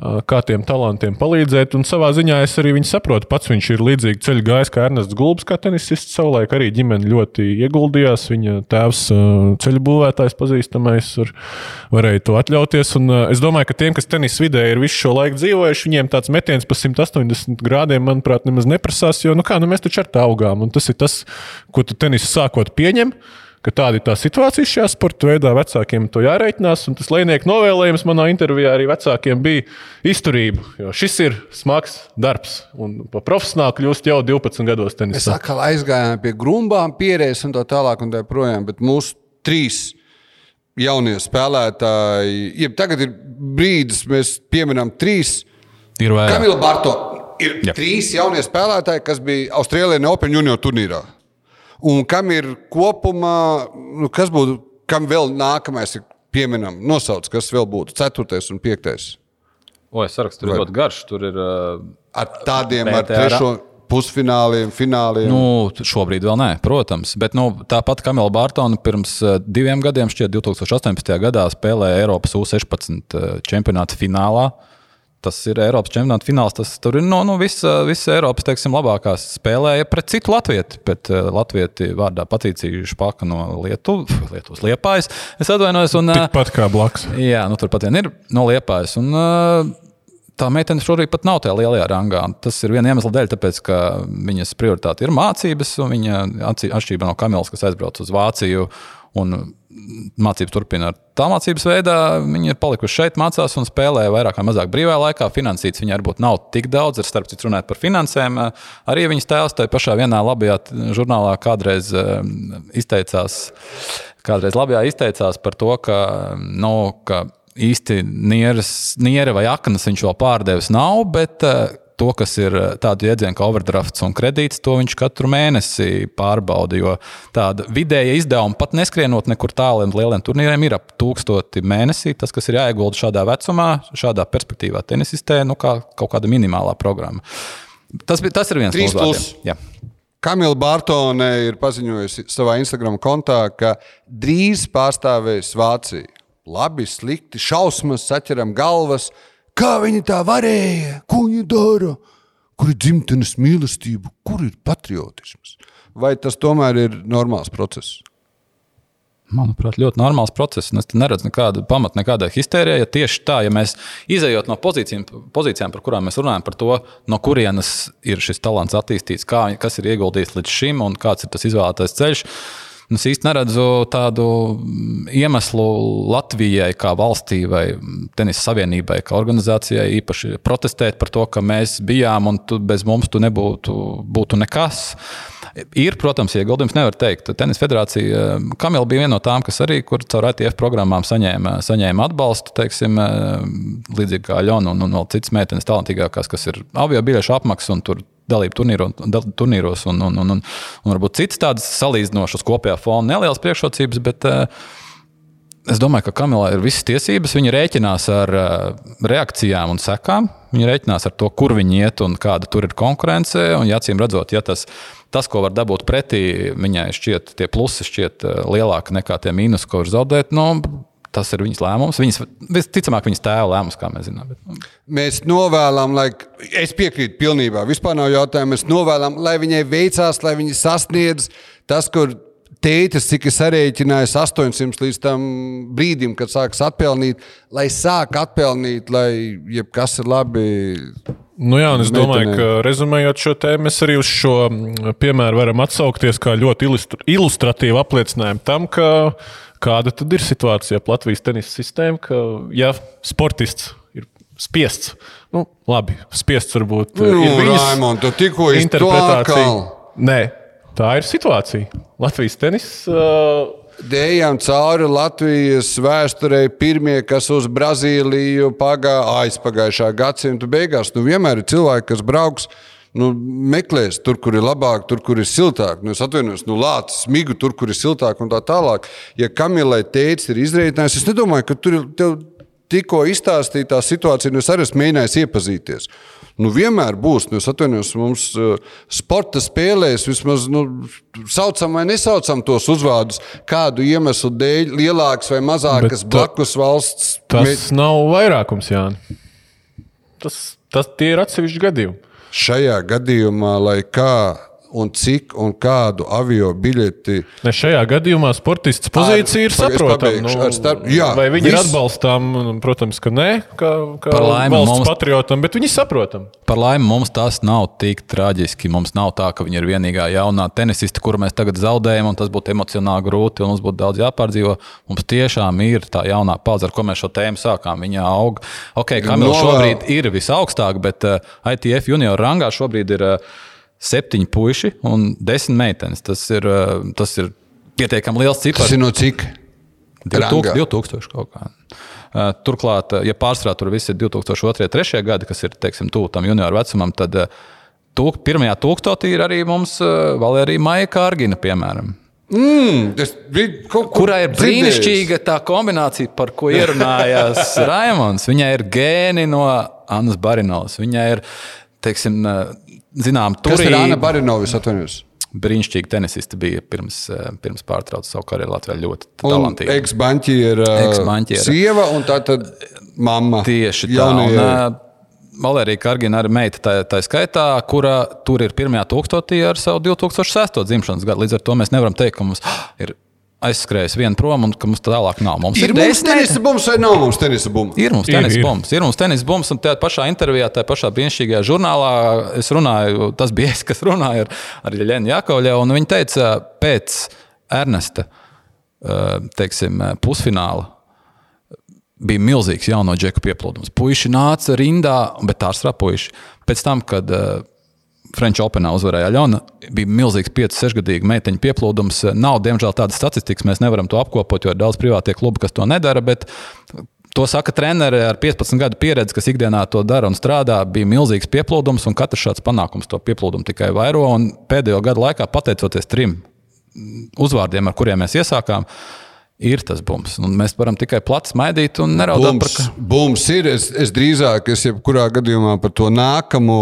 kā tiem talantiem palīdzēt. Un savā ziņā es arī viņu saprotu. Pats viņš ir līdzīgi ceļu gājis kā Ernests Gulbs, kā tenisists. Savulaik arī ģimene ļoti ieguldījās. Viņa tēvs, ceļu būvētājs, pazīstamais, var, varēja to atļauties. Un, es domāju, ka tiem, kas tenis vidē ir visu šo laiku dzīvojuši, viņiem tāds metiens pa 180 grādiem, manuprāt, nemaz neprasās. Jo nu kā, nu mēs taču ar tā augām. Un tas ir tas, ko tu tenisu sākot pieņem. Ka tāda ir tā situācija šajā sporta veidā. Vecākiem to jārēķinās. Un tas Lēnieku novēlējums manā intervijā arī vecākiem bija izturība. Jo šis ir smags darbs. Un pa profesionāli kļūst jau 12 gados Mēs tenisā. atkal aizgājām pie grumbām, pierēs un tā tālāk. Un tā projām, bet mūsu trīs jaunie spēlētāji, ja tagad ir brīdis, mēs pieminam trīs. Ir. Kamila Barto ir. Jā. trīs jaunie spēlētāji, kas bija Austrālijā Open junior turnīrā. Un kam ir kopumā, nu, kas būtu, kam vēl nākamais ir pieminam, nosauc, kas vēl būtu ceturtais un piektais. O, es sarakstu, tur ir ļoti garš. Tur ir, uh, Ar tādiem, ar PTR. trešo pusfināliem, fināliem. nu, šobrīd vēl nē, protams. Bet nu, tāpat Kamila Bārtona pirms uh, diviem gadiem, šķiet, 2018. gadā spēlēja Eiropas U-16 uh, čempionāta finālā. Tas ir Eiropas čempionāta fināls. Tas tur ir no nu, visas visa Eiropas teiksim, labākās spēlēja pret citu latvieti. Bet uh, latvieti vārdā Patīcija Špaka no Lietu, Lietuvas Liepājas. Es atvainojos. Un, uh, Tikpat kā blakus. Jā, nu, turpat vien ir no Liepājas. Un, uh, tā meitene šobrīd pat nav tajā lielajā rangā. Tas ir viena iemesla dēļ, tāpēc, ka viņas prioritāte ir mācības, un viņa atšķirībā no Kamilas, kas aizbrauc uz Vāciju. Un mācības turpina ar tā mācības veidā. Viņi ir palikuši šeit, mācās un spēlē vairāk vai mazāk brīvā laikā. Finansīts viņai varbūt nav tik daudz, ar starp citu runājot par finansēm. Arī viņas tēvs tajā pašā vienā labajā žurnālā kādreiz eh, izteicās, kādreiz labajā izteicās par to, ka, nu, ka īsti nieres, niere vai aknas viņš vēl pārdevis nav, bet eh, to, kas ir eh, tādu jēdzienu kā overdrafts un kredīts, to viņš katru mēnesi pārbauda. Jo tāda vidēja izdevuma pat neskrienot nekur tāliem lieliem turnīriem ir ap tūkstoti mēnesī. Tas, kas ir jāiegulda šādā vecumā, šādā perspektīvā tenisistē, nu, kā kaut kāda minimālā programma. Tas, tas ir viens no uzvārdiem. Kamila Bārtone ir paziņojusi savā Instagram kontā, ka drīz pārstāvēs Vāciju. Labi, slikti, šausmas, saķeram galvas. Kā viņi tā varēja? Ko viņi dara? Kur ir dzimtenes mīlestība, kur ir patriotisms? Vai tas tomēr ir normāls process? Manuprāt, ļoti normāls process. Es neredzu nekādu pamatu, nekādai histērijai. Ja tieši tā, ja mēs izējot no pozīcijām, pozīcijām, par kurām mēs runājam, par to, no kurienes ir šis talants attīstīts, kā, kas ir ieguldīts līdz šim un kāds ir tas izvēlētais ceļš. un Es īsti neredzu tādu mm, iemeslu Latvijai, kā valstī, vai tenisa savienībai, kā organizācijai, īpaši protestēt par to, ka mēs bijām un tu, bez mums tu nebūtu būtu nekas. Ir, protams, ieguldījums, nevar teikt. Tenisa federācija, Kamila bija viena no tām, kas arī caur ITF programmām saņēma, saņēma atbalstu, teiksim, līdzīgi kā Ļona un, un vēl citas meitenes talantīgākās, kas ir avio biļešu apmaksas un tur dalību turnīro, dal, turnīros un, un, un, un, un varbūt citas tādas salīdzinošas kopējā fona nelielas priekšrocības. Bet, uh, Es domāju, ka Kamilā ir visas tiesības. Viņa rēķinās ar uh, reakcijām un sekām. Viņa rēķinās ar to, kur viņi iet un kāda tur ir konkurence. Un, ja acīm redzot, ja tas, tas, ko var dabūt pretī, viņai šķiet, tie plusi šķiet uh, lielāki nekā tie mīnus, ko var zaudēt. Nu, Tas ir viņas lēmums. Viņas, visticamāk, viņas tēva lēmums, kā mēs zinām. Bet, nu, Mēs novēlam, lai es piekrītu pilnībā. Vispār nav jautājumu. Mēs novēlam, lai viņai veicās, lai viņa sasniedz tas, kur tētis, cik es sarēķināju, 800 līdz tam brīdim, kad sāks atpelnīt, lai sāk atpelnīt, lai jebkas ir labi. Nu jā, es domāju, ka rezumējot šo tēmu, mēs arī uz šo mm, piemēru varam atsaukties kā ļoti ilustr ilustratīvu apliecinājumu tam, ka kāda tad ir situācija Latvijas tenisa sistēmu, ka ja sportists ir spiests, nu labi, spiests varbūt Nu, ir Raimond, tu tikko interpretācija. Nē, tā ir situācija. Latvijas tenis. Uh, Dējām cauri Latvijas vēsturei, pirmie, kas uz Brazīliju pagāja aizpagājušā gadsimta beigās. Nu, vienmēr ir cilvēki, kas brauks. Nu, meklēs tur, kur ir labāk, tur, kur ir siltāk. Nu, es atvainojos, nu, lācis, smigu tur, kur ir siltāk un tā tālāk. Ja Kamilai teicis, ir izreikināts, es nedomāju, ka tur tev tikko izstāstīta tā situācija, un es arī esmu mēģinājis iepazīties. Nu, vienmēr būs, nu, atvainojos, mums uh, sporta spēlēs vismaz nu, saucam vai nesaucam tos uzvārdus, kādu iemeslu dēļ, lielākas vai mazākas Bet blakus valsts. tas mē... nav vairākums, Jānis. Tas, tas tie ir atsevišķi gadījumi. Šajā gadījumā, lai kā un cik un kādu avio biļeti. Ne šajā gadījumā sportists pozīcija ir Ar- es saprotama. ar starp- jā, vai viņi ir viss- atbalstām? Protams, ka nē, kā, kā Par laimi valsts mums- patriotam, bet viņi saprotam. Par laimi mums tas nav tik traģiski. Mums nav tā, ka viņa ir vienīgā jaunā tenisiste, kuru mēs tagad zaudējam, un tas būtu emocionāli grūti, un mums būtu daudz jāpārdzīvo. Mums tiešām ir tā jaunā paudze, ar ko mēs šo tēmu sākām. Viņa aug. Ok, Kamila Novēl- šobrīd ir visaugstāk, bet uh, ITF junior rangā šobrīd ir uh, septiņi puiši un desmit meitenes. Tas ir, uh, tas ir pietiekami liels Tas cipars. ir no cik? 2000, Rangā. 2000 kaut kā. Uh, Turklāt, uh, ja pārsvarā tur viss ir 2002, 2003 gadi, kas ir tuvu tam junioru vecumam, tad tūk, pirmajā tūkstotī ir arī mums Valērija Maija Kārgina, piemēram. Mm, kaut kur Kurā ir brīnišķīga tā kombinācija, par ko ierunājās Raimons. Viņai ir gēni no Annas Barinovas. Viņai ir, teiksim, zinām, Kas ir Anna turība. Barinovis? Atvainojos. Brīnišķīga tenisiste bija pirms, uh, pirms pārtrauca savu karjeru Latvijā. Ļoti talantīga. Eksbanķiera. Eksbanķiera. Sieva un tā tad mamma. Tieši tā. Jaunajai. Un, uh, Valērija Kargina arī meita tā, tā skaitā, kura tur ir pirmajā tūkstotī ar savu 2006. dzimšanas gadu. Līdz ar to mēs nevaram teikt, ka mums ir aizskrējis viena prom un ka mums tālāk nav. Mums Ir mums desmit- tenisa bums vai nav mums tenisa bums? Ir mums Ir, tenis ir. bums, ir mums tenis bums, un tajā pašā intervijā, tajā pašā brīnišķīgajā žurnālā es runāju, tas bija es, kas runāja ar, ar Jēlēnu Jakovļevu, un viņa teica, pēc Ernesta eh, teiksim, eh, pusfināla bija milzīgs jauno džeku pieplūdums. Puisi nāca rindā, bet tā strāpuši. Pēc tam, kad uh, French Openā uzvarēja Aļona, bija milzīgs 5-6 gadīgu meiteņu pieplūdums. Nav, diemžēl, tādas statistikas, mēs nevaram to apkopot, jo ir daudz privātie klubi, kas to nedara. To saka treneri ar 15 gadu pieredzi, kas ikdienā to dara un strādā. Bija milzīgs pieplūdums, un katrs šāds panākums to pieplūdumu tikai vairo. Pēdējo gadu laikā, pateicoties trim uzvārdiem, ar kuriem mēs iesākām, ir tas bums. Un mēs varam tikai plati smaidīt un neraudāt par Bums, ka... bums ir. Es, es drīzāk, es jebkurā gadījumā par to nākamo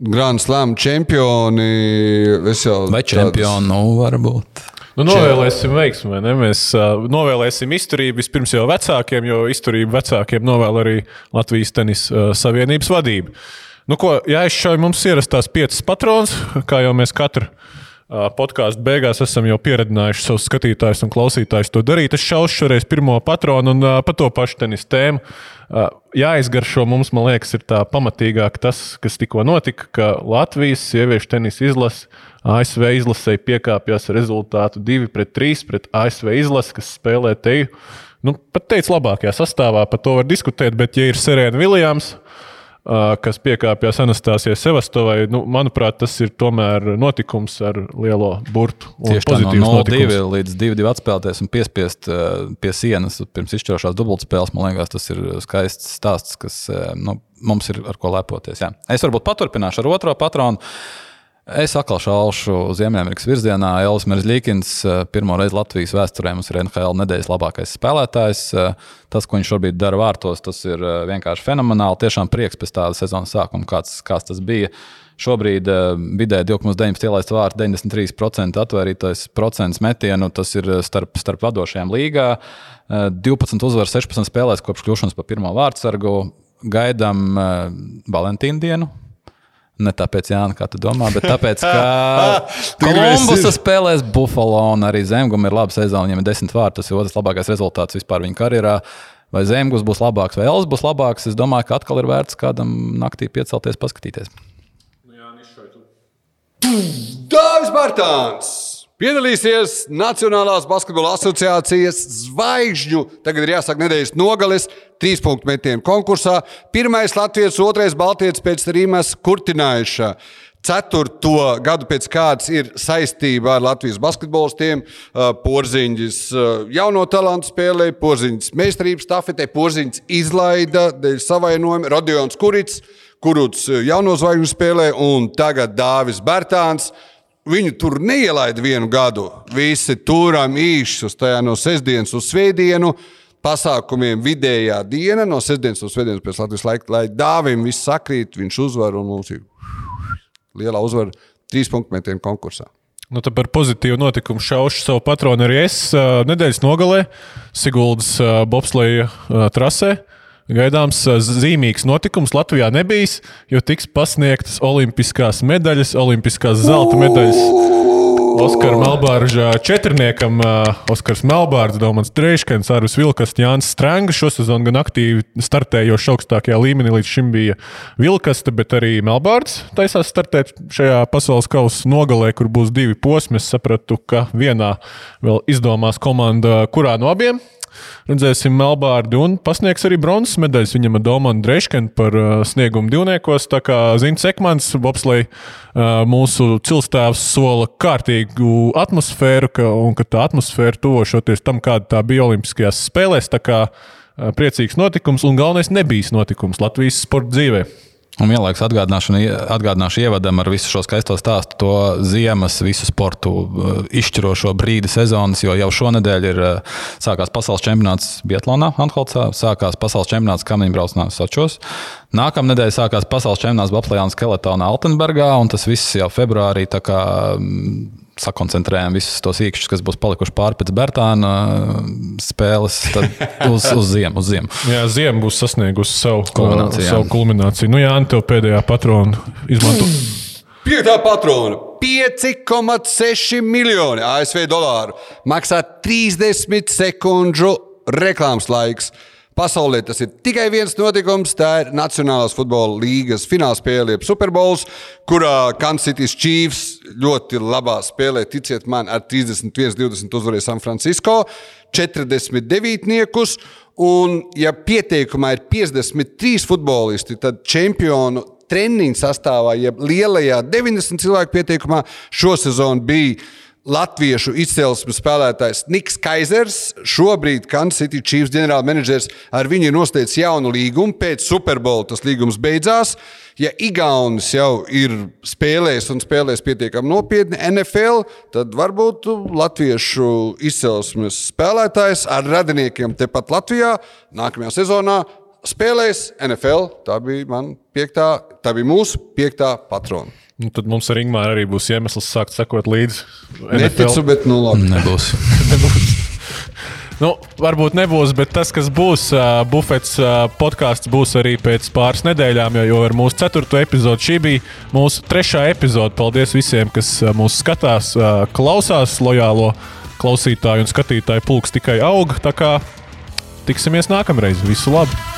Grand Slam čempioni. Vai tādas- čempionu, nu, varbūt. Nu, novēlēsim veiksmi, vai ne? Mēs uh, novēlēsim izturību vispirms jau vecākiem, jo izturību vecākiem novēl arī Latvijas tenisa uh, savienības vadība. Nu, ko, jāizšauj mums ierastās piecas patronas, kā jau mēs katru uh, podkāstu beigās esam jau pieredzinājuši savus skatītājus un klausītājus to darīt. Es šaušu šoreiz pirmo patronu un uh, par to pašu tenisa tēmu. Uh, jāizgaršo mums, man liekas, ir tā pamatīgāk tas, kas tikko notika, ka Latvijas sieviešu tenisa izlase ASV izlasēji piekāpjas rezultātu 2 pret 3 pret ASV izlasi, kas spēlē te. Nu, pat teicu, labākajā sastāvā par to var diskutēt, bet, ja ir Serēna Viljams, ā, kas piekāpjas Anastasijai Sevastovai, nu, manuprāt, tas ir tomēr notikums ar lielo burtu. Tieši tā, no pozitīvs 0-2 notikums. līdz 2-2 atspēlēties un piespiest pie sienas pirms izšķirošās dubultspēles. Man liekas, tas ir skaists stāsts, kas nu, mums ir ar ko lepoties. Jā. Es varbūt paturpināšu ar otro patronu. Es atkal šaušu Ziemeļamerikas virzienā. Elvis Merzlīkins pirmo reizi Latvijas vēsturē mums ir NHL nedēļas labākais spēlētājs. Tas, ko viņš šobrīd dara vārtos, tas ir vienkārši fenomenāli. Tiešām prieks pēc tāda sezonas sākuma, kāds, kāds tas bija. Šobrīd vidēji 2,19 ielaist vārtu, 93% atvērtītais procents metienu. Tas ir starp, starp vadošajām līgā. Uh, 12 uzvaras 16 spēlēs kopš kļūšanas par pirmo vārdsargu. Gaidām Valentīnu dienu. Ne tāpēc, Jānis, kā tu domā, bet tāpēc, ka Kolumbusa spēlēs Buffalo un arī Zemgum ir laba sezona. Viņam ir desmit vārti, tas ir otrs labākais rezultāts vispār viņa karjerā. Vai Zemgus būs labāks, vai Elvis būs labāks, es domāju, ka atkal ir vērts kādam naktī piecelties, paskatīties. Dāvis Bartāns! Piedalīsies Nacionālās basketbola asociācijas zvaigžņu, tagad ir jāsaka, nedēļas nogales, trīs punktu metienu konkursā. Pirmais Latvijas, otrais Baltijas pēc Rīmas kurtinājuša. Ceturto gadu pēc kādas ir saistība ar Latvijas basketbolistiem. Porziņš jauno talantu spēlē, Porziņš meistarības stafetē, Porziņš izlaida dēļ savainojuma, Rodions Kurits, Kuruts jauno zvaigžņu spēlē un tagad Dāvis Bērtāns. Viņu tur neielaida vienu gadu. Visi turam īšus tajā no sestdienas uz svētdienu. Pasākumiem vidējā diena, no sestdienas uz svētdienas pēc Latvijas laika, lai dāvim viss sakrīt, viņš uzvar un mums ir liela uzvara trīs punktu metienu konkursā. Nu, tad par pozitīvu notikumu šaušu savu patronu arī es. Nedēļas nogalē Siguldas bobsleja trasē Gaidāms zīmīgs notikums Latvijā nebijis, jo tiks pasniegtas olimpiskās medaļas, olimpiskās zelta medaļas. Oskara Melbārža četrniekam, Oskars Melbārds, Domans Dreiškens, Arvis Vilkas, Jānis Strānga šosezon gan aktīvi startējoši augstākajā līmenī līdz šim bija Vilkaste, bet arī Melbārds taisās startēt šajā pasaules kausa nogalē, kur būs divi posmi. Es sapratu, ka vienā vēl izdomās komanda, kurā no abiem redzēsim Melbārdu un pasniegs arī bronzas medaļas viņam ar Domanu Dreškenu par uh, sniegumu divniekos. Tā kā Zins Ekmans, Bobsley, uh, mūsu cilstāvs sola kārtīgu atmosfēru, ka, un ka tā atmosfēra tuvošoties tam, kāda tā bija Olimpiskajās spēlēs. Tā kā uh, priecīgs notikums un galvenais nebijis notikums Latvijas sporta dzīvēm. Un vienlaikus atgādināšu ievadam ar visu šo skaisto stāstu, to ziemas, visu sportu uh, izšķirošo brīdi sezonas, jo jau šonadēļ ir uh, sākās pasaules čempionāts Bietlānā, Antholcā, sākās pasaules čempionāts Kamiņbraucnā Sočos. Nākamā nedēļa sākās pasaules čempionāts Baplējā un Skeletonā Altenbergā, un tas viss jau februārī sakoncentrējam visus tos īkšķus, kas būs palikuši pāri pēc Bertāna uh, spēles, uz, uz ziemu. Uz ziemu. Jā, ziema būs sasniegusi savu kulmināciju. Savu kulmināciju. Nu, jā, tev pēdējā patrona izmanto. Piektā patrona - 5,6 miljoni ASV dolāru. Maksā 30 sekundžu reklāmas laiks. Pasaulē tas ir tikai viens notikums. Tā ir Nacionālās futbola līnijas finālspēle, jeb Superbowls, kurā Kansas City Chiefs ļoti labā spēlē, ticiet man, ar 31-20 uzvarēja San Francisco, 49 niekus. Un, ja pieteikumā ir 53 futbolisti, tad čempionu treniņu sastāvā, jeb lielajā 90 cilvēku pieteikumā, šosezon bija latviešu izcelsmes spēlētājs Niks Kaisers, šobrīd Kansas City Chiefs ģenerālmenedžers, ar viņu ir noslēdzis jaunu līgumu. Pēc Superbola tas līgums beidzās. Ja Igaunis jau ir spēlējis un spēlējis pietiekami nopietni NFL, tad varbūt latviešu izcelsmes spēlētājs ar radiniekiem tepat Latvijā nākamajā sezonā spēlēs NFL. Tā bija, piektā, tā bija mūsu piektā patrona. Nu, tad mums ar Ingūru arī būs iemesls sākt sekot līdzi. Neticu, bet nu labi. Nebūs. nebūs. Nu, varbūt nebūs, bet tas, kas būs, uh, bufets uh, podkāsts, būs arī pēc pāris nedēļām, jo, jo ar mūsu ceturto epizodi šī bija mūsu trešā epizode. Paldies visiem, kas uh, mūs skatās, uh, klausās, lojālo klausītāju un skatītāju pulks tikai aug. Tā kā tiksimies nākamreiz. Visu labu!